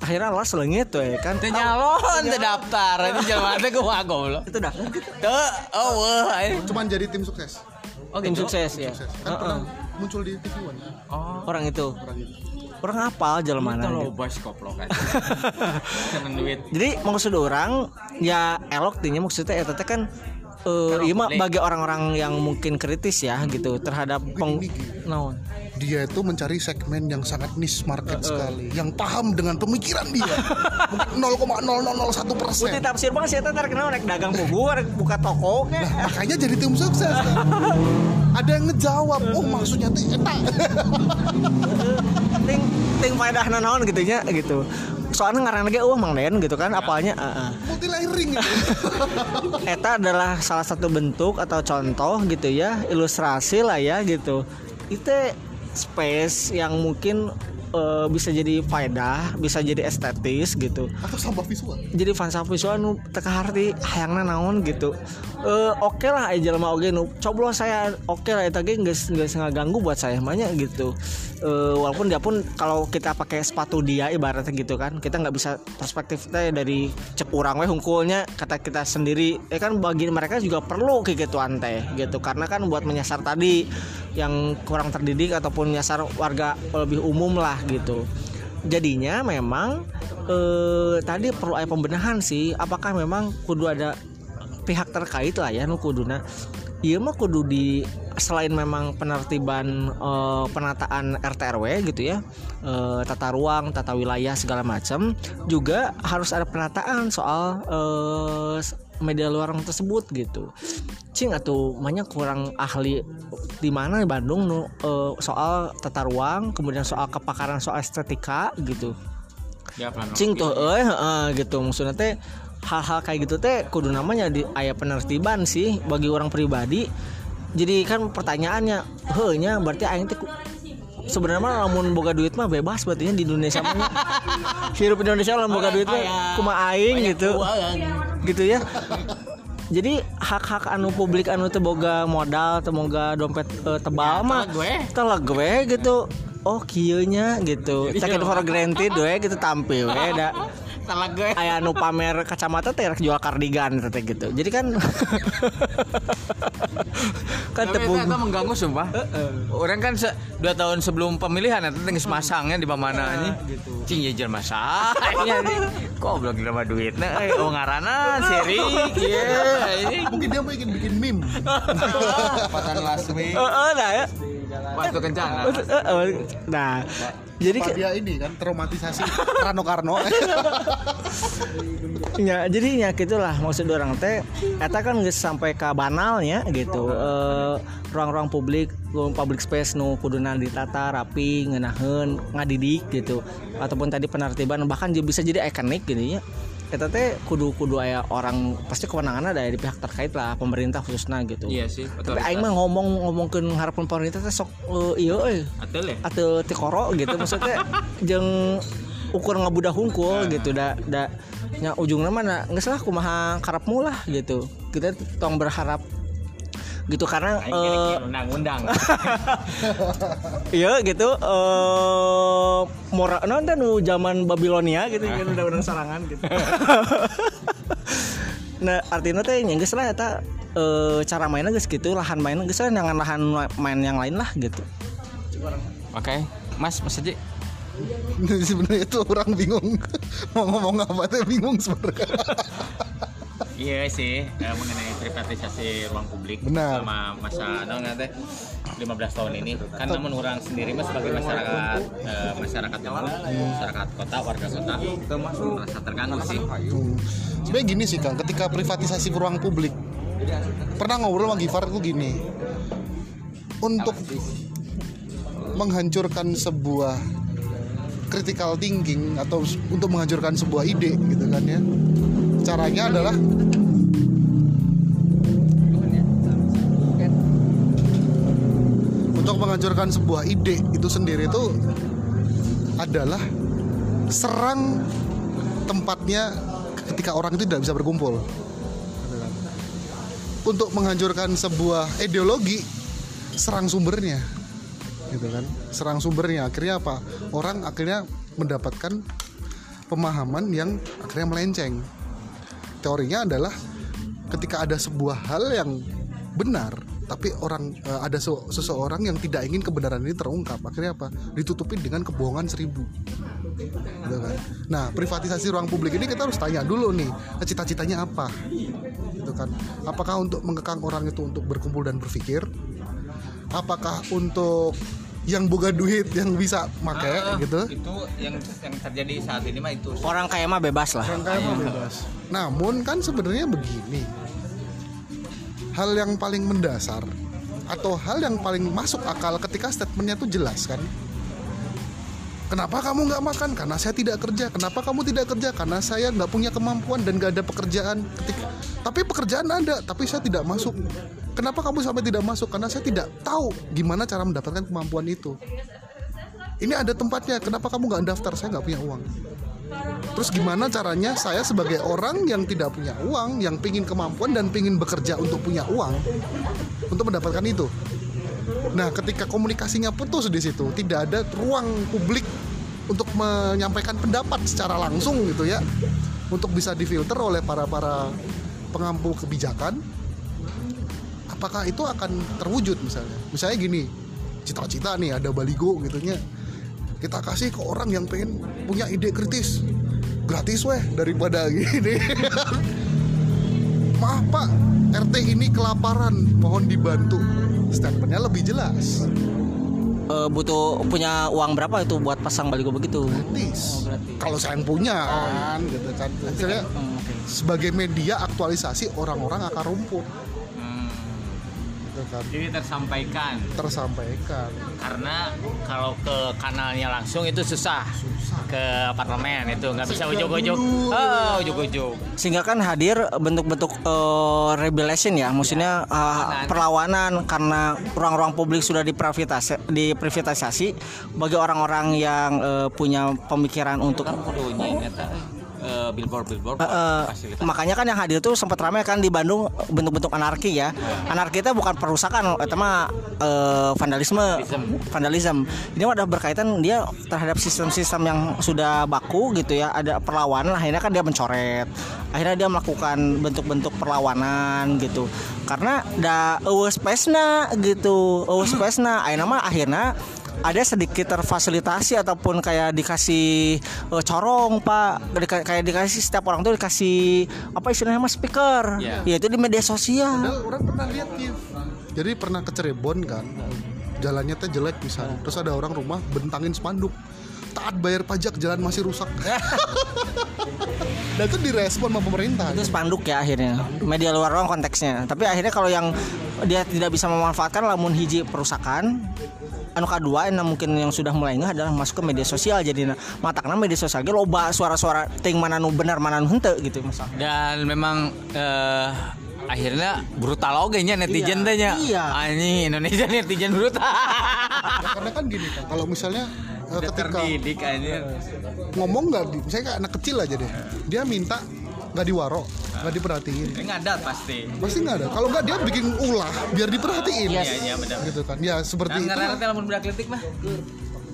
akhirnya lah selengit tuh ya kan Teu nyalon teu daftar ini jelema teh kumaha goblok itu dah teu oh wah. Cuman jadi tim sukses. oh tim gitu sukses ya Sukses. Kan pernah muncul di TV One. oh orang itu Orang itu. orang apal jalan mana itu lo gitu. bos koplok kan duit jadi maksud orang ya elok tinya maksudnya eta teh kan eh iya mah publik. bagi orang-orang yang mungkin kritis ya gitu terhadap peng naon Dia itu mencari segmen yang sangat niche market sekali, yang paham dengan pemikiran dia. Mungkin 0,0001 persen. Putih tafsir banget sih eta terkenal naik dagang buku rek buka toko nya. Makanya jadi tim sukses. kan? Ada yang ngejawab, oh maksudnya tuh eta. Ting ting faedah naon gitu nya gitu. Soalnya ngarang lagi oh Mang Den gitu kan apalnya heeh. Multi layering gitu. Eta adalah salah satu bentuk atau contoh gitu ya, ilustrasi lah ya gitu. Itu space yang mungkin eh, bisa jadi faedah bisa jadi estetis gitu. Atau sampah visual. Jadi fans visual nu teka harti hayangna naon? gitu. Eh oke lah aja jelema oge nu coblos saya oke lah eta ge geus geus ngaganggu buat saya mah nya gitu. Eh walaupun dia pun kalau kita pakai sepatu dia ibaratnya gitu kan kita nggak bisa perspektifnya dari cek urang we hungkulnya kata kita sendiri. Ya kan bagi mereka juga perlu kayak gitu teh gitu. Karena kan buat menyasar tadi yang kurang terdidik ataupun menyasar warga lebih umum lah gitu. Jadinya memang eh, tadi perlu ada pembenahan sih. Apakah memang kudu ada pihak terkait lah ya nu kuduna iya mah kudu di selain memang penertiban eh, penataan RT RW gitu ya eh, tata ruang tata wilayah segala macam juga harus ada penataan soal eh, media luar tersebut gitu. Cing atau banyak kurang ahli di mana? Di Bandung nu eh, soal tata ruang kemudian soal kepakaran soal estetika gitu. Ya, plan cing tuh eh heeh, gitu. Maksudnya teh hal-hal kayak gitu teh kudu namanya di ayah penertiban sih bagi orang pribadi. Jadi kan pertanyaannya heunya berarti aing teh sebenarnya mah lamun boga duit mah bebas berarti di Indonesia mah. Hirup Indonesia lamun boga duit mah kuma aing gitu. gitu ya. Jadi hak-hak anu publik anu teu boga modal teu boga dompet eh, tebal mah gue. telah gue gitu. Oh kieu nya gitu. Take it for granted we gitu tampil we da Salah gue. aya anu pamer kacamata teh rek jual kardigan teh gitu jadi kan kan Tapi tepung itu, itu mengganggu sumpah. Orang kan se dua tahun sebelum pemilihan itu tinggal masangnya di mana nih. Cing ya jelma sahnya nih. Kok belum kira duitnya? Eh, oh ngarana seri, iya. mungkin dia mau bikin bikin meme Pasan last week. Heeh, nah ya Waktu kencana. Heeh, nah jadi Pak ke- dia ini kan traumatisasi Rano Karno. Ya jadi ya gitulah maksud orang teh. Eta kan geus sampai ke banalnya gitu. Eh, ruang-ruang publik ruang public space nu kuduna ditata rapi ngeunaheun ngadidik gitu. Ataupun tadi penertiban bahkan juga bisa jadi ikonik gitu ya eta teh kudu kudu aya orang pasti kewenangan ada di pihak terkait lah pemerintah khususnya gitu Iya sih, betul. tapi aing mah ngomong ngomongkeun harapan pemerintah teh sok eh, ieu euy Atul ya? atau tikoro gitu maksudnya jeng ukur ngabudah hungkul gitu da da nya ujungnya mana nggak salah kumaha karepmu lah gitu kita tong berharap gitu karena eh, undang-undang. iya gitu eh mora nonton nu zaman Babilonia gitu kan udah udah serangan gitu. Nah artinya teh nya geus lah eta eh, cara mainnya geus gitu lahan mainnya geus lah jangan lahan main yang lain lah gitu. Oke, Mas, Mas Haji. sebenarnya itu orang bingung. Mau ngomong apa tuh bingung sebenarnya Iya sih, eh, mengenai privatisasi ruang publik Benar. selama masa non teh 15 tahun ini kan namun orang sendiri mah sebagai masyarakat eh, masyarakat umum, masyarakat kota, warga kota termasuk merasa terganggu sih. Hmm. sebenarnya gini sih kang ketika privatisasi ruang publik pernah ngobrol sama Gifar tuh gini untuk menghancurkan sebuah critical thinking atau untuk menghancurkan sebuah ide gitu kan ya. Caranya adalah untuk menghancurkan sebuah ide itu sendiri itu adalah serang tempatnya ketika orang itu tidak bisa berkumpul. Untuk menghancurkan sebuah ideologi serang sumbernya gitu kan. Serang sumbernya. Akhirnya apa? Orang akhirnya mendapatkan pemahaman yang akhirnya melenceng. Teorinya adalah ketika ada sebuah hal yang benar tapi orang eh, ada se- seseorang yang tidak ingin kebenaran ini terungkap akhirnya apa? Ditutupi dengan kebohongan seribu. Gitu kan. Nah privatisasi ruang publik ini kita harus tanya dulu nih cita-citanya apa? Gitu kan. Apakah untuk mengekang orang itu untuk berkumpul dan berpikir apakah untuk yang boga duit yang bisa make gitu Itu yang yang terjadi saat ini mah itu. orang kaya mah bebas lah yang kaya mah bebas. Namun kan sebenarnya begini. Hal yang paling mendasar atau hal yang paling masuk akal ketika statementnya tuh jelas kan. Kenapa kamu nggak makan? Karena saya tidak kerja. Kenapa kamu tidak kerja? Karena saya nggak punya kemampuan dan nggak ada pekerjaan. Ketika, tapi pekerjaan ada, tapi saya tidak masuk. Kenapa kamu sampai tidak masuk? Karena saya tidak tahu gimana cara mendapatkan kemampuan itu. ini ada tempatnya kenapa kamu nggak daftar saya nggak punya uang terus gimana caranya saya sebagai orang yang tidak punya uang yang pingin kemampuan dan pingin bekerja untuk punya uang untuk mendapatkan itu nah ketika komunikasinya putus di situ tidak ada ruang publik untuk menyampaikan pendapat secara langsung gitu ya untuk bisa difilter oleh para para pengampu kebijakan apakah itu akan terwujud misalnya? Misalnya gini cita-cita nih ada baligo gitunya kita kasih ke orang yang pengen punya ide kritis. Gratis weh daripada gini. Maaf pak. RT ini kelaparan. Mohon dibantu statementnya lebih jelas. Eh, butuh punya uang berapa itu buat pasang baligo begitu? Gratis. Kalau saya yang punya kan gitu kan. Misalnya, sebagai media aktualisasi orang-orang akan rumput. Hmm. Gitu kan Jadi tersampaikan. Tersampaikan. Karena kalau ke kanalnya langsung itu susah, ke parlemen itu nggak bisa ujuk-ujuk. oh ujuk-ujuk. Sehingga kan hadir bentuk-bentuk eh, rebellion ya maksudnya eh, perlawanan. karena ruang-ruang publik sudah diprivatisasi diprivatisasi bagi orang-orang yang eh, punya pemikiran untuk billboard billboard Eh, eh, fasilitas makanya kan yang hadir tuh sempat ramai kan di Bandung bentuk-bentuk anarki ya. Anarki itu bukan perusakan, itu mah eh, vandalisme, vandalisme. Ini ada berkaitan dia terhadap sistem-sistem yang sudah baku gitu ya. Ada perlawanan, akhirnya kan dia mencoret. Akhirnya dia melakukan bentuk-bentuk perlawanan gitu. Karena da eueuh space-na gitu, space-na. Akhirnya mah akhirnya ada sedikit terfasilitasi ataupun kayak dikasih eh, corong pak Dika- kayak dikasih setiap orang tuh dikasih apa istilahnya mas speaker Iya. ya itu di media sosial Padahal orang pernah lihat Kif. Jadi pernah ke Cirebon kan, jalannya teh jelek misalnya. Terus ada orang rumah bentangin spanduk. Taat bayar pajak, jalan masih rusak. Dan itu direspon sama pemerintah. itu spanduk ya akhirnya media luar ruang konteksnya tapi akhirnya kalau yang dia tidak bisa memanfaatkan lamun hiji perusakan anu kedua yang mungkin yang sudah mulai nggak adalah masuk ke media sosial. Jadi matakna media sosial ge loba suara-suara ting mana nu benar mana nu henteu gitu misalnya. Dan memang eh, akhirnya brutal oge nya netizen Iya, teh iya. anjing Indonesia netizen brutal. Ya, karena kan gini kan, kalau misalnya Udah ketika terdidik anjir ngomong nggak, misalnya kayak anak kecil aja deh, dia minta nggak diwaro, nggak diperhatiin. ini ngadat pasti Pasti nggak ada. Kalau nggak dia bikin ulah biar diperhatiin. iya iya benar Gitu kan. Ya seperti dan itu. nanti lamun budak letik mah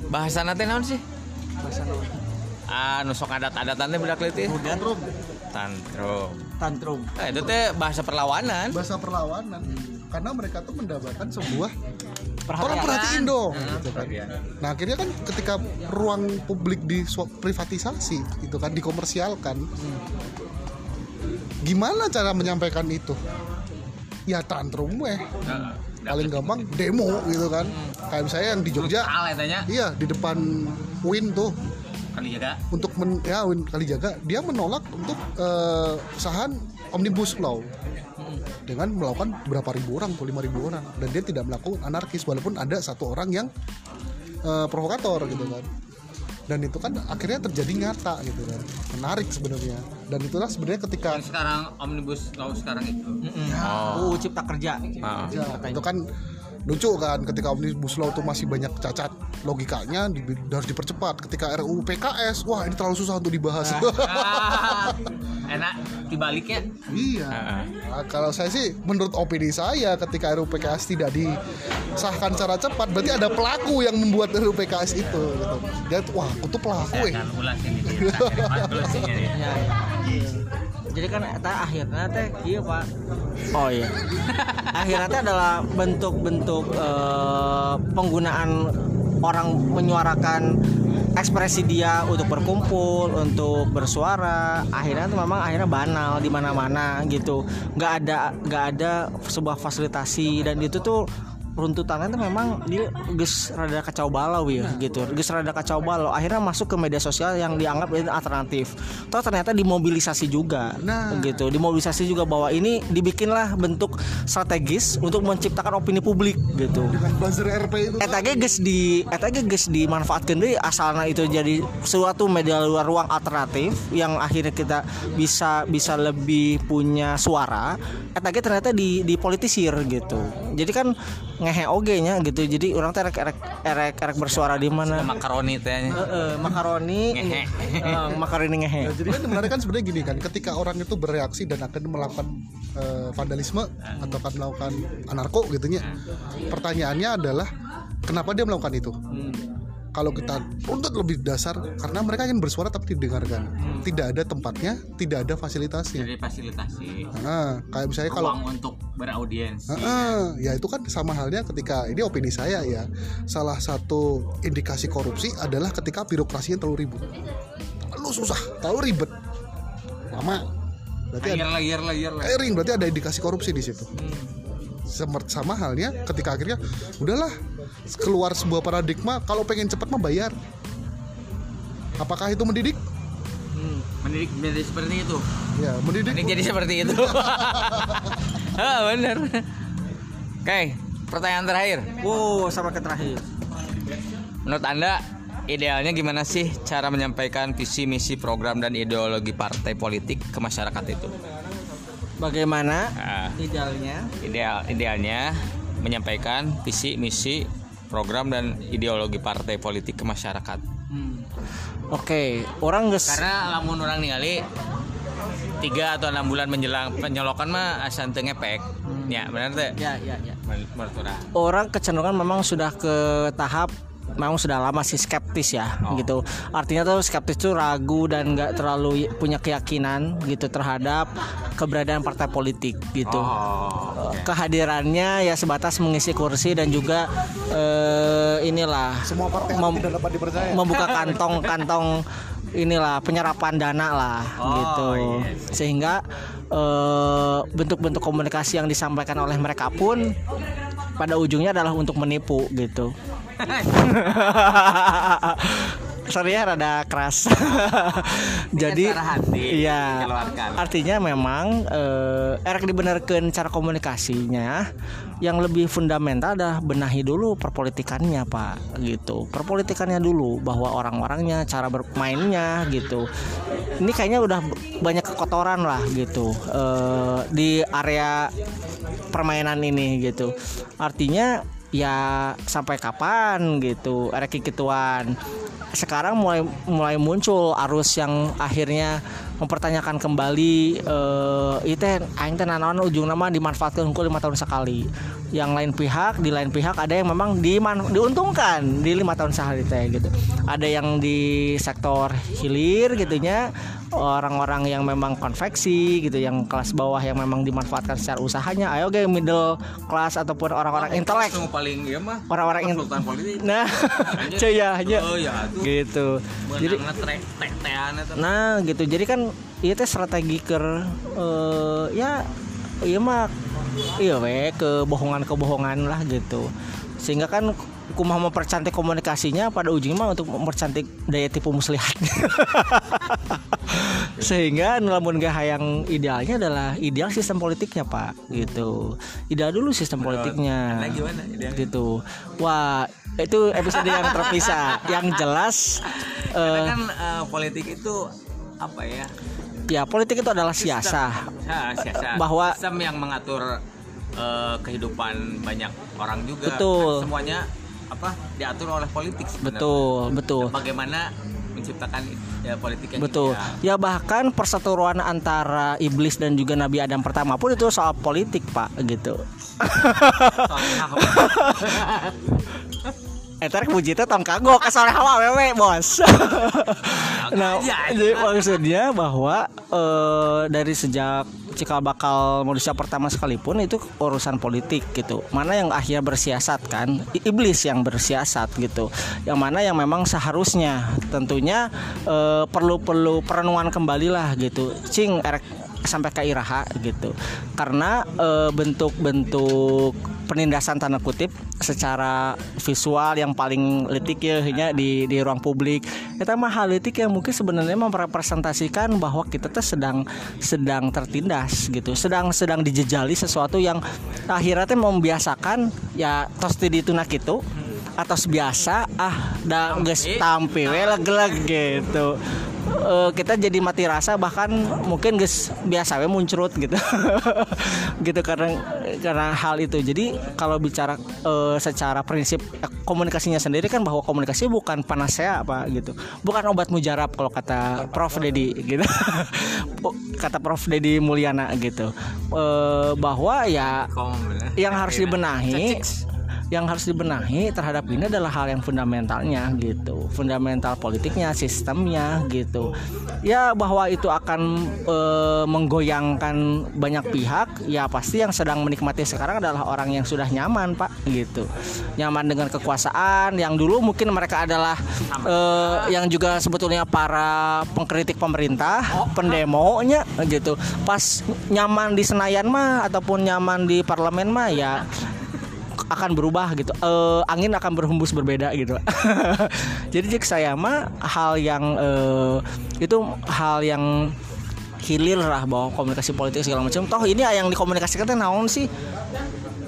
bahasa nanti naon sih ah nusok adat-adatan teh budak letik Tantrum. tantrum tantrum nah, itu teh bahasa perlawanan bahasa perlawanan karena mereka tuh mendapatkan sebuah Perhatian. tolong perhatiin dong Hmm, gitu kan. nah akhirnya kan ketika ruang publik di privatisasi itu kan dikomersialkan gimana cara menyampaikan itu? Ya tantrum weh paling gampang demo gitu kan. Kayak misalnya yang di Jogja. Ya iya di depan Win tuh. Kali jaga. Untuk men, ya Win kali jaga. Dia menolak untuk eh, usahaan omnibus law. Dengan melakukan berapa ribu orang, puluh lima ribu orang. Dan dia tidak melakukan anarkis walaupun ada satu orang yang eh, provokator gitu kan dan itu kan akhirnya terjadi nyata gitu kan. Menarik sebenarnya. Dan itulah sebenarnya ketika yang sekarang omnibus law sekarang itu. Oh cipta kerja. Ah. ya, itu kan lucu kan ketika omnibus law itu masih banyak cacat logikanya di- harus dipercepat ketika RUU PKS wah ini terlalu susah untuk dibahas Ah, enak dibaliknya Iya. Heeh. Nah, kalau saya sih menurut opini saya ketika RUU PKS tidak disahkan secara cepat berarti ada pelaku yang membuat RUU PKS itu gitu. Dia tuh, wah aku tuh pelaku ya. akan Jadi kan eta akhirnya teh iya pak. Oh iya. akhirnya teh adalah bentuk-bentuk eh, penggunaan orang menyuarakan ekspresi dia untuk berkumpul, untuk bersuara. Akhirnya tuh memang akhirnya banal di mana-mana gitu. nggak ada nggak ada sebuah fasilitasi dan itu tuh runtutannya itu memang dia geus rada kacau balau ya gitu. geus rada kacau balau. Akhirnya masuk ke media sosial yang dianggap alternatif. Toh ternyata dimobilisasi juga Nah. gitu. Dimobilisasi juga bahwa ini dibikinlah bentuk strategis untuk menciptakan opini publik gitu. Dengan buzzer RP itu. eta ge geus di eta ge geus dimanfaatkeun deui asalna itu jadi suatu media luar ruang alternatif yang akhirnya kita bisa bisa lebih punya suara. Eta ge ternyata di dipolitisir gitu. Jadi kan ngehe oge nya gitu. Jadi orang teh erek erek erek erek bersuara di mana? Makaroni teh. Heeh, makaroni. Ngehe. Makaroni ngehe. Ya, jadi kan sebenarnya kan sebenarnya gini kan, ketika orang itu bereaksi dan akan melakukan eh, vandalisme atau akan melakukan anarko gitunya, pertanyaannya adalah kenapa dia melakukan itu? Kalau kita runtut lebih dasar, karena mereka ingin bersuara tapi didengarkan, tidak ada tempatnya, tidak ada fasilitasnya. jadi fasilitasi. Nah, kayak misalnya kalau untuk beraudiensi. Heeh, ya itu kan sama halnya ketika ini opini saya ya salah satu indikasi korupsi adalah ketika birokrasinya terlalu ribet terlalu susah terlalu ribet. Lama. Berarti ada layar layar layar layar airing berarti ada indikasi korupsi di situ. Sama, sama halnya ketika akhirnya udahlah keluar sebuah paradigma kalau pengen cepat mah bayar. Apakah itu mendidik? Mendidik menjadi seperti itu. Ya mendidik. Ini jadi seperti itu. Ah bener. Oke pertanyaan terakhir. Wow sama ke terakhir. Menurut anda idealnya gimana sih cara menyampaikan visi misi program dan ideologi partai politik ke masyarakat itu? Bagaimana Nah, idealnya? Ideal idealnya menyampaikan visi misi program dan ideologi partai politik ke masyarakat. Hmm. Oke, orang geus karena lamun orang ningali tiga atau enam bulan menjelang penyelokan mah asa teu ngepek. Ya benar teh? Ya ya ya. menurut orang. Orang kecenderungan memang sudah ke tahap memang sudah lama sih skeptis ya Oh. gitu. Artinya tuh skeptis tuh ragu dan nggak terlalu punya keyakinan gitu terhadap keberadaan partai politik gitu. oh Kehadirannya ya sebatas mengisi kursi dan juga eh, inilah semua partai mem- tidak dapat dipercaya membuka kantong-kantong inilah penyerapan dana lah Oh, gitu yes. sehingga eh, bentuk-bentuk komunikasi yang disampaikan oleh mereka pun pada ujungnya adalah untuk menipu gitu sorry ya rada keras. Jadi hati iya dikeluarkan. artinya memang eh, erek dibenarkan cara komunikasinya. Yang lebih fundamental adalah benahi dulu perpolitikannya pak gitu. Perpolitikannya dulu bahwa orang-orangnya cara bermainnya gitu. Ini kayaknya udah banyak kekotoran lah gitu. Eh, di area permainan ini gitu. Artinya ya sampai kapan gitu? Erek kikituan. Sekarang mulai mulai muncul arus yang akhirnya mempertanyakan kembali eh itu aing teh nanaon ujung nama dimanfaatkan unggul lima tahun sekali. Yang lain pihak di lain pihak ada yang memang diman, diuntungkan di lima tahun sekali teh gitu. Ada yang di sektor hilir gitunya. Orang-orang yang memang konveksi gitu yang kelas bawah yang memang dimanfaatkan secara usahanya. Ayo ge middle class ataupun orang-orang intelek. Yang paling ya mah orang-orang yang nah cuy ya aja oh ya tuh gitu. Jadi nah gitu. Jadi kan iya teh strategi ker eh, ya iya mah iya we kebohongan-kebohongan lah gitu. Sehingga kan kumah mempercantik komunikasinya pada ujungnya mah untuk mempercantik daya tipu muslihat. Sehingga lamun gak yang idealnya adalah ideal sistem politiknya pak gitu. Ideal dulu sistem politiknya gitu. Wah itu episode yang terpisah. Yang jelas eh, karena kan eh, politik itu apa ya ya politik itu adalah siasa Ya, siasa. Bahwa- sistem yang mengatur eh, kehidupan banyak orang juga Betul. Kan semuanya apa diatur oleh politik sebenarnya. betul betul bagaimana menciptakan ya, politik yang betul ideal. ya bahkan perseteruan antara iblis dan juga Nabi Adam pertama pun itu soal politik pak gitu Soalnya apa? Etar bujitnya tong kagok sore hawa wewe bos. nah, jadi maksudnya bahwa eh, dari sejak cikal bakal manusia pertama sekalipun itu urusan politik gitu. Mana yang akhirnya bersiasat kan? Iblis yang bersiasat gitu. Yang mana yang memang seharusnya tentunya eh, perlu-perlu perenungan kembali lah gitu. Cing erek sampai ke iraha gitu. Karena eh, bentuk-bentuk penindasan tanda kutip secara visual yang paling letik ya hanya di di ruang publik. Kita mah hal letik yang mungkin sebenarnya merepresentasikan bahwa kita tuh sedang sedang tertindas gitu. Sedang sedang dijejali sesuatu yang akhirnya teh membiasakan ya tos di tunak itu atau biasa ah da geus tampi we leg-leg gitu eh, kita jadi mati rasa bahkan mungkin guys biasa we muncrut gitu. Gitu karena karena hal itu. Jadi kalau bicara eh, secara prinsip eh, komunikasinya sendiri kan bahwa komunikasi bukan panacea apa gitu. Bukan obat mujarab kalau kata Prof Dedi gitu. Kata Prof Dedi Mulyana gitu. Eh, bahwa ya yang harus dibenahi yang harus dibenahi terhadap ini adalah hal yang fundamentalnya gitu. Fundamental politiknya sistemnya gitu. Ya bahwa itu akan eh, menggoyangkan banyak pihak ya pasti yang sedang menikmati sekarang adalah orang yang sudah nyaman pak gitu. Nyaman dengan kekuasaan yang dulu mungkin mereka adalah eh, yang juga sebetulnya para pengkritik pemerintah pendemonya gitu. Pas nyaman di Senayan mah ataupun nyaman di parlemen mah ya akan berubah gitu. Eh, angin akan berhembus berbeda gitu. Jadi cek saya mah hal yang eh, itu hal yang hilir lah bahwa komunikasi politik segala macam. Toh ini yang dikomunikasikan teh naon sih?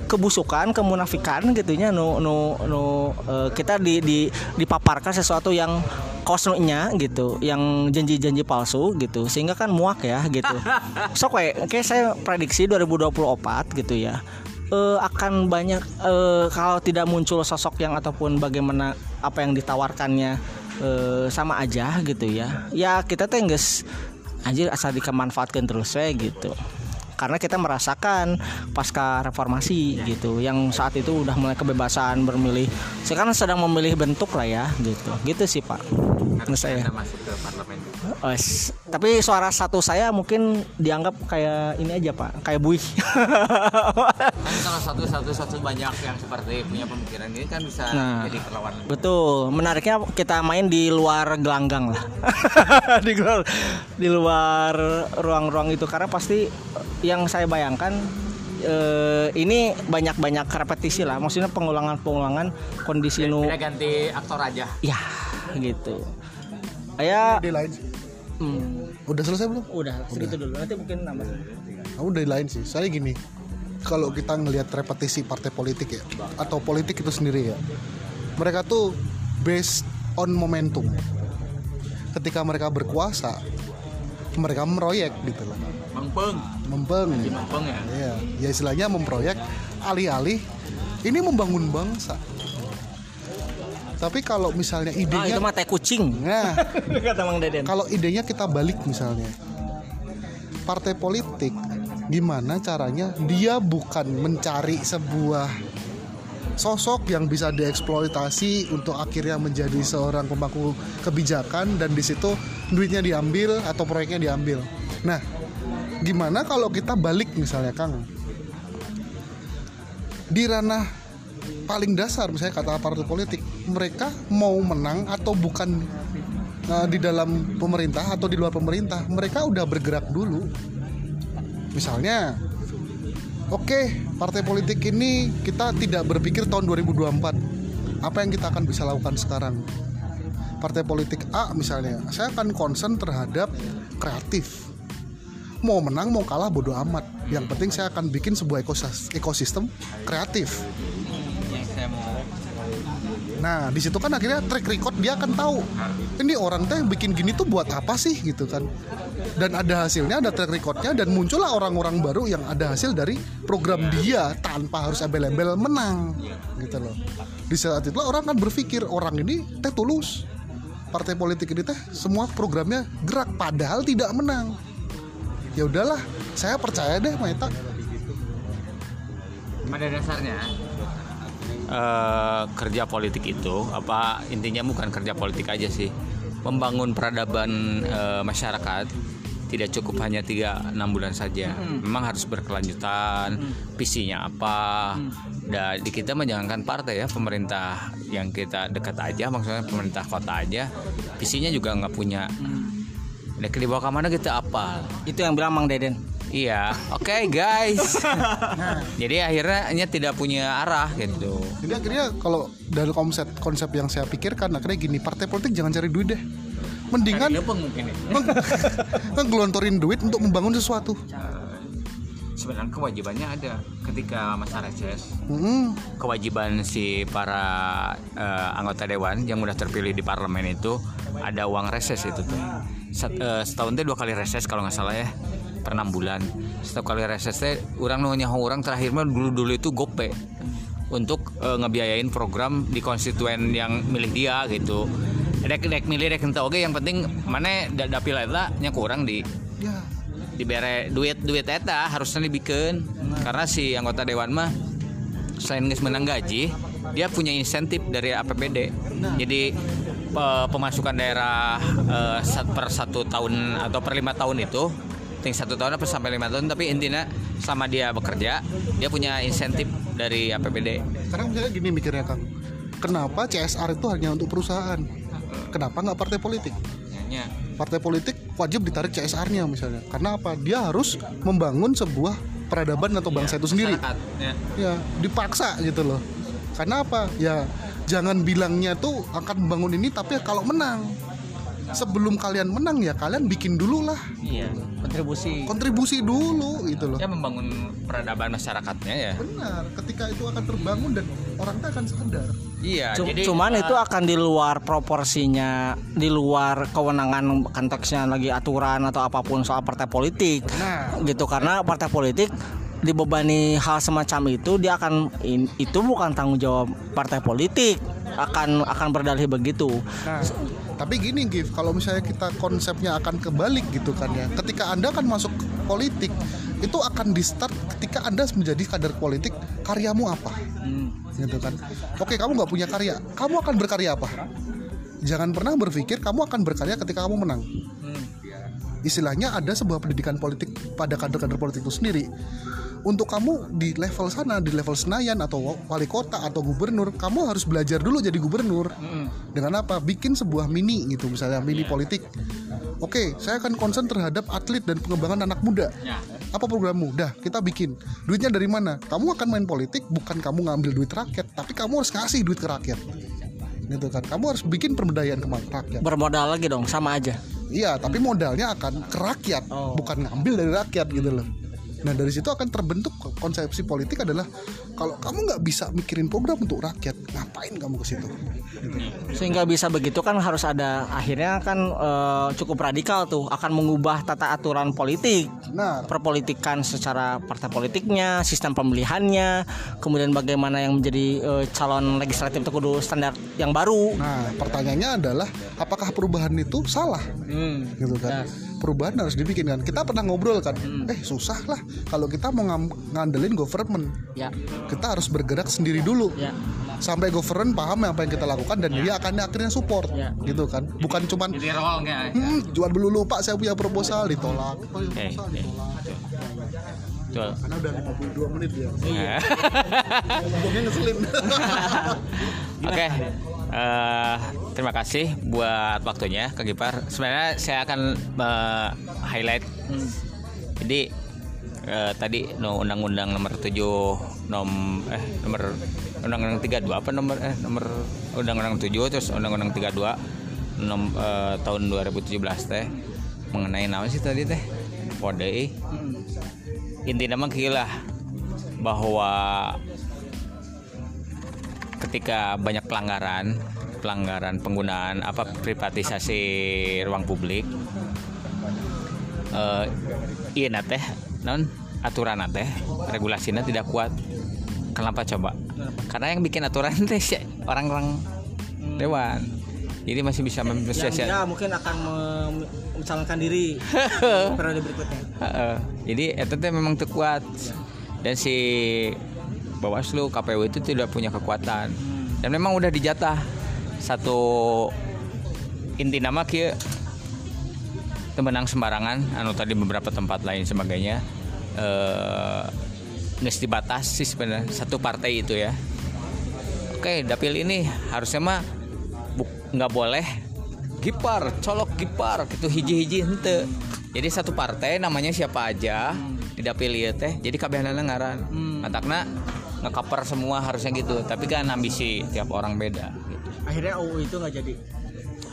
Kebusukan, kemunafikan gitunya. Nu nu nu eh, kita di, di dipaparkan sesuatu yang kosnonya gitu, yang janji-janji palsu gitu, sehingga kan muak ya gitu. Sok we, kayak saya prediksi 2024 gitu ya. Eh, akan banyak eh, kalau tidak muncul sosok yang ataupun bagaimana apa yang ditawarkannya eh, sama aja gitu ya. Ya kita teh geus anjir asal dikemanfaatkan terus we gitu. Karena kita merasakan pasca reformasi gitu yang saat itu udah mulai kebebasan bermilih sekarang sedang memilih bentuk lah ya gitu. Gitu sih pak. Menurut saya. masuk ke parlemen Es, tapi suara satu saya mungkin dianggap kayak ini aja pak kayak buih kan salah satu satu satu banyak yang seperti punya pemikiran ini kan bisa Nah. jadi perlawanan Betul, menariknya kita main di luar gelanggang lah. di luar di luar ruang-ruang itu karena pasti yang saya bayangkan eh, ini banyak-banyak repetisi lah. Maksudnya pengulangan-pengulangan kondisi nu ganti aktor aja ya gitu. Kayak Di lain. Hmm, Udah selesai belum? udah segitu dulu. Nanti mungkin nambah. Aku dari lain sih. Saya gini, kalau kita ngelihat repetisi partai politik ya, atau politik itu sendiri ya, mereka tuh based on momentum. Ketika mereka berkuasa, mereka meroyek gitu lah, mengpeng membeng. mengpeng ya Iya, ya istilahnya memproyek alih-alih ini membangun bangsa. Tapi kalau misalnya Ah, itu idenya, mah teh kucing. nah Kata Mang Deden. kalau idenya kita balik misalnya partai politik gimana caranya dia bukan mencari sebuah sosok yang bisa dieksploitasi untuk akhirnya menjadi seorang pemangku kebijakan dan di situ duitnya diambil atau proyeknya diambil. Nah, gimana kalau kita balik misalnya Kang di ranah paling dasar misalnya kata partai politik mereka mau menang atau bukan uh, di dalam pemerintah atau di luar pemerintah mereka udah bergerak dulu. Misalnya oke partai politik ini kita tidak berpikir tahun 2024 apa yang kita akan bisa lakukan sekarang? Partai politik A misalnya saya akan concern terhadap kreatif. Mau menang mau kalah bodoh amat. Yang penting saya akan bikin sebuah ekosistem kreatif Nah, di situ kan akhirnya track record dia akan tahu ini orang teh bikin gini tuh buat apa sih gitu kan. Dan ada hasilnya, ada track recordnya dan muncullah orang-orang baru yang ada hasil dari program dia tanpa harus embel-embel menang gitu loh. Di saat itu orang kan berpikir orang ini teh tulus. Partai politik ini teh semua programnya gerak padahal tidak menang. Ya udahlah, saya percaya deh Maeta. pada dasarnya eh, kerja politik itu apa intinya bukan kerja politik aja sih. Membangun peradaban eh, masyarakat tidak cukup hanya tiga enam bulan saja. Memang harus berkelanjutan visinya apa. Dan di kita menjalankan partai ya pemerintah yang kita dekat aja maksudnya pemerintah kota aja visinya juga nggak punya. Dan di bawah mana kita apa Itu yang bilang Mang Deden. Iya, oke guys. Jadi akhirnya hanya tidak punya arah gitu. Jadi akhirnya kalau dari konsep konsep yang saya pikirkan akhirnya gini, partai politik jangan cari duit deh. Mendingan mungkin ya. meng- ngelontorin duit untuk membangun sesuatu. Sebenarnya kewajibannya ada ketika masa reses. Mm-mm. Kewajiban si para eh, anggota dewan yang udah terpilih di parlemen itu ada uang reses itu tuh. Set- eh, setahun teh dua kali reses kalau nggak salah ya per enam bulan. Setiap kali reses teh orang nanya orang terakhir mah dulu dulu itu gope. Untuk eh, ngebiayain program di konstituen yang milih dia gitu. Dek dek milih dek ente oke yang penting mana da- dapil eta nya kurang di ya. dibere duit duit eta harusnya dibikin karena si anggota dewan mah selain nges menang gaji dia punya insentif dari APBD jadi pe- pemasukan daerah eh, per satu tahun atau per lima tahun itu ting satu tahun apa sampai lima tahun tapi intinya selama dia bekerja dia punya insentif dari APBD karena misalnya gini mikirnya kang. Kenapa CSR itu hanya untuk perusahaan? Kenapa nggak partai politik? Ya, partai politik wajib ditarik CSR-nya misalnya. Karena apa? Dia harus membangun sebuah peradaban atau bangsa itu sendiri. ya. ya dipaksa gitu loh. Karena apa? Ya jangan bilangnya tuh akan membangun ini tapi kalau menang sebelum kalian menang ya kalian bikin dulu lah. Iya kontribusi. Kontribusi dulu gitu loh. Ya membangun peradaban masyarakatnya ya. Benar ketika itu akan terbangun dan orang akan sadar. Iya Cu- jadi cuman eh, itu akan di luar proporsinya, di luar kewenangan konteksnya lagi aturan atau apa pun soal partai politik. Nah. Gitu karena partai politik dibebani hal semacam itu dia akan in- itu bukan tanggung jawab partai politik. Akan akan berdalih begitu. Nah, tapi gini Gif, kalau misalnya kita konsepnya akan kebalik gitu kan ya. Ketika Anda akan masuk politik, itu akan di start ketika Anda menjadi kader politik, karyamu apa? Gitu kan. Oke, kamu nggak punya karya, kamu akan berkarya apa? Jangan pernah berpikir kamu akan berkarya ketika kamu menang. Istilahnya ada sebuah pendidikan politik pada kader-kader politik itu sendiri. Untuk kamu di level sana, di level Senayan atau wali kota atau gubernur, kamu harus belajar dulu jadi gubernur. Dengan apa? Bikin sebuah mini gitu, misalnya mini politik. Oke, saya akan concern terhadap atlet dan pengembangan anak muda. Ya. Apa programmu? Dah, kita bikin. Duitnya dari mana? Kamu akan main politik bukan kamu ngambil duit rakyat, tapi kamu harus kasih duit ke rakyat. Gitu kan. Kamu harus bikin pemberdayaan ke rakyat. Bermodal lagi dong, sama aja. Iya, tapi modalnya akan ke rakyat, Oh. bukan ngambil dari rakyat gitu loh. Nah dari situ akan terbentuk konsepsi politik adalah kalau kamu nggak bisa mikirin program untuk rakyat, ngapain kamu ke situ? Sehingga bisa begitu kan harus ada akhirnya kan eh, cukup radikal tuh akan mengubah tata aturan politik. Nah, perpolitikan secara partai politiknya, sistem pemilihannya, kemudian bagaimana yang menjadi eh, calon legislatif itu kudu standar yang baru. nah pertanyaannya adalah apakah perubahan itu salah? Hmm. Gitu kan? Perubahan harus dibikin kan. Kita pernah ngobrol kan, eh susah lah kalau kita mau ngam- ngandelin government, Ya, kita harus bergerak sendiri dulu. ya, Sampai government paham apa yang kita lakukan dan dia akan akhirnya support, Ya. gitu kan? Bukan cuman jadi roll nggak Hmm, jual dulu pak saya punya proposal ditolak. Oke, proposal ditolak. Betul. Karena udah 52 menit ya. Iya. Ngomongnya ngeselin. Oke. Eh, terima kasih buat waktunya Kak Gipar. Sebenarnya saya akan eh, highlight. Jadi eh, tadi no undang-undang nomor 7 nom eh nomor undang-undang 32 apa nomor eh nomor undang-undang 7 terus undang-undang 32 nom, eh, tahun 2017 teh mengenai apa sih tadi teh? Kode intinya mah gila bahwa ketika banyak pelanggaran pelanggaran penggunaan apa privatisasi ruang publik eh iya na teh non aturan teh regulasinya tidak kuat. Kenapa coba? Karena yang bikin aturan teh orang-orang dewan. Jadi masih bisa memproses dia mungkin akan mencalonkan diri periode berikutnya. Jadi itu teh memang tuh kuat. Dan si Bawaslu KPU itu tidak punya kekuatan. Dan memang udah dijatah. Satu inti nama kia temenang sembarangan. Anu tadi beberapa tempat lain sebagainya. Eh nges dibatas sih sebenarnya. Satu partai itu ya. Oke dapil ini harusnya mah nggak boleh. Gipar colok gipar gitu hiji-hiji ente jadi satu partai namanya siapa aja di dapil ieu teh jadi kabehana ngaran matakna ngecover semua harusnya gitu. Tapi kan ambisi tiap orang beda gitu. Akhirnya UU itu nggak jadi.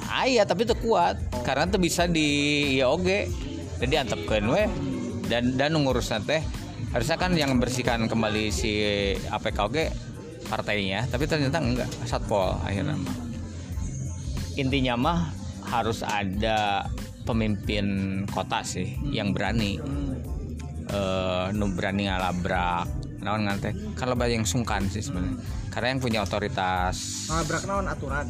Ah iya tapi itu kuat. Karena itu bisa di ya oge jadi antepkeun we dan dan ngurus teh harusnya kan yang membersihkan kembali si APK oge partainya tapi ternyata enggak satpol akhirnya. Mah intinya mah harus ada pemimpin kota sih yang berani. Eh nu berani ngalabrak naon ngan teh? Kan loba yang sungkan sih sebenarnya. Karena yang punya otoritas ngelabrak naon aturan?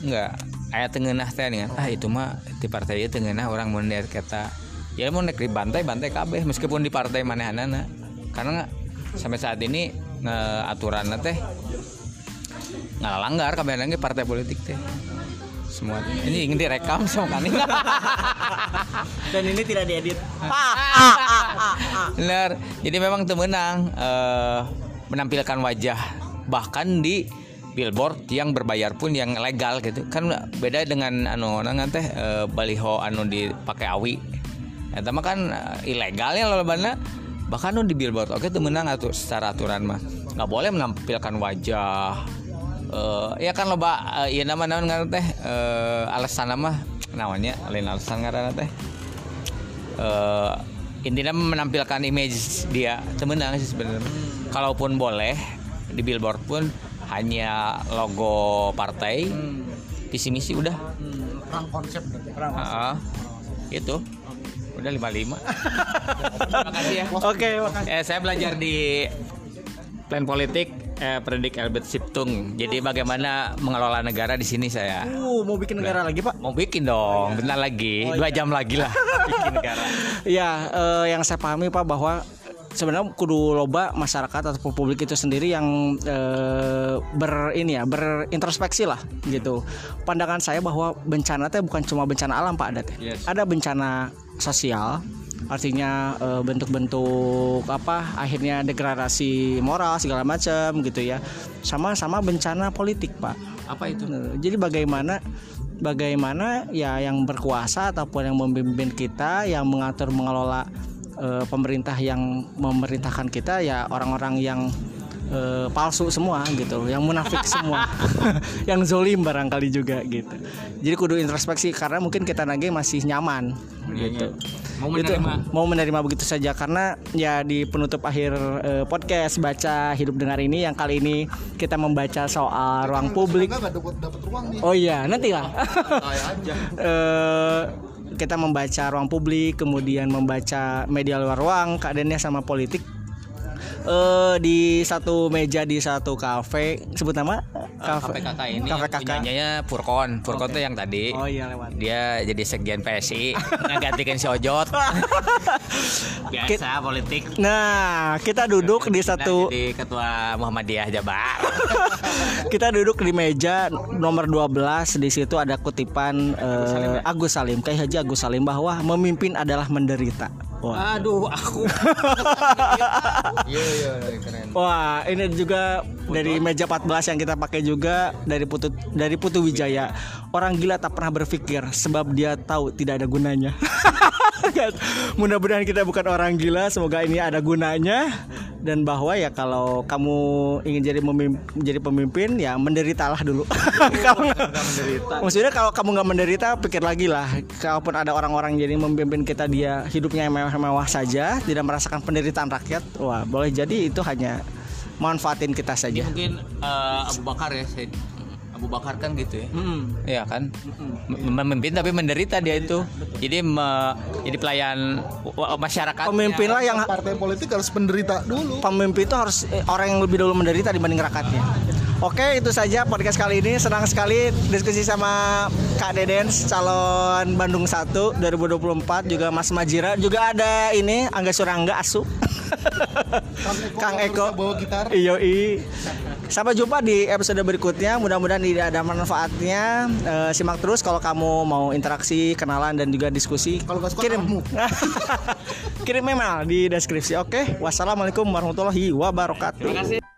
Enggak. Ayat tengenah teh nih ah itu mah di partai ieu tengenah orang mau lihat kata ya mau naik di bantai bantai kabeh meskipun di partai manehanana. Karena sampai saat ini aturan teh nggak langgar kabeh partai politik teh semua. Ini ingin direkam sama kan? Dan ini tidak diedit. Benar. Jadi memang temenang eh, menampilkan wajah bahkan di billboard yang berbayar pun yang legal gitu. Kan beda dengan anu nangan teh eh, baliho anu dipakai awi. Eta mah kan eh, ilegal ya lolobana bahkan anu di billboard oke temenang atuh secara aturan mah. Nggak boleh menampilkan wajah eh ya kan loba eh, ieu nama naon ngaran teh? Eh, alasan mah namanya lain alasan ngaran teh? Eh intinya menampilkan image dia temenang sih sebenarnya. Kalaupun boleh di billboard pun hanya logo partai visi misi udah. Perang konsep berarti. Ah, itu. Udah 55 terima kasih ya. Oke makasih. Eh, saya belajar di plan politik eh, predik Albert Siptung. Jadi bagaimana mengelola negara di sini saya? Uh mau bikin negara lagi pak? mau bikin dong. Bentar lagi. Dua jam lagi lah bikin negara. Ya, eh, yang saya pahami Pak bahwa sebenarnya kudu loba masyarakat atau publik itu sendiri yang eh, ber ini ya berintrospeksi lah gitu. Pandangan saya bahwa bencana itu bukan cuma bencana alam Pak ada teh. Yes. Ada bencana sosial artinya eh, bentuk-bentuk apa akhirnya degradasi moral segala macam gitu ya sama sama bencana politik pak apa itu Bener. Jadi bagaimana bagaimana ya yang berkuasa ataupun yang memimpin kita yang mengatur mengelola eh, pemerintah yang memerintahkan kita ya orang-orang yang eh, palsu semua gitu, yang munafik semua, yang zolim barangkali juga gitu. Jadi kudu introspeksi karena mungkin kita nage masih nyaman gitu. mau Itu menerima mau menerima begitu saja karena ya di penutup akhir eh, podcast baca hidup dengar ini yang kali ini kita membaca soal ruang publik ruang nih. Oh iya, nanti lah. Aja. Eh, kita membaca ruang publik, kemudian membaca media luar ruang, keadaannya sama politik. Eh di satu meja di satu kafe, sebut nama? Kafe KPKK ini Kafe kakak. punyanya Purkon Purkon tuh yang tadi. Oh iya lewat. dia jadi sekjen PSI ngegantikan si Ojot. Biasa politik. Nah, kita duduk di satu jadi ketua Muhammadiyah Jabar kita duduk di meja nomor 12 di situ ada kutipan eh, Agus Salim, kayak Haji Agus Salim bahwa memimpin adalah menderita. Wah. aduh aku Iya iya keren. Wah, ini juga dari meja 14 yang kita pakai juga dari Putu dari Putu Wijaya. Orang gila tak pernah berpikir sebab dia tahu tidak ada gunanya. Mudah-mudahan kita bukan orang gila, semoga ini ada gunanya dan bahwa ya kalau kamu ingin jadi memim- jadi pemimpin ya menderitalah dulu. kalau nggak- Maksudnya kalau kamu nggak menderita pikir lagi lah. Kalaupun ada orang-orang jadi memimpin kita dia hidupnya mewah-mewah saja, tidak merasakan penderitaan rakyat, wah boleh jadi itu hanya manfaatin kita saja. mungkin eh, Abu Bakar ya Said. Abu Bakar kan gitu ya Mm. Iya kan Mem- memimpin tapi menderita dia itu jadi me- jadi pelayan masyarakat Pemimpin lah yang Partai politik harus penderita dulu. pemimpin itu harus eh, orang yang lebih dulu menderita dibanding rakyatnya. Oke, itu saja podcast kali ini. Senang sekali diskusi sama Kak Dedens, calon Bandung 1 2024 juga Mas Majira, juga ada ini Angga Surangga Asu. Kang Eko bawa gitar. Iyo i. Sampai jumpa di episode berikutnya. Mudah-mudahan tidak ada manfaatnya. Eh, simak terus kalau kamu mau interaksi, kenalan dan juga diskusi. Kalau nggak suka, kirim kamu. kirim email di deskripsi. Oke. Wassalamualaikum warahmatullahi wabarakatuh. Terima kasih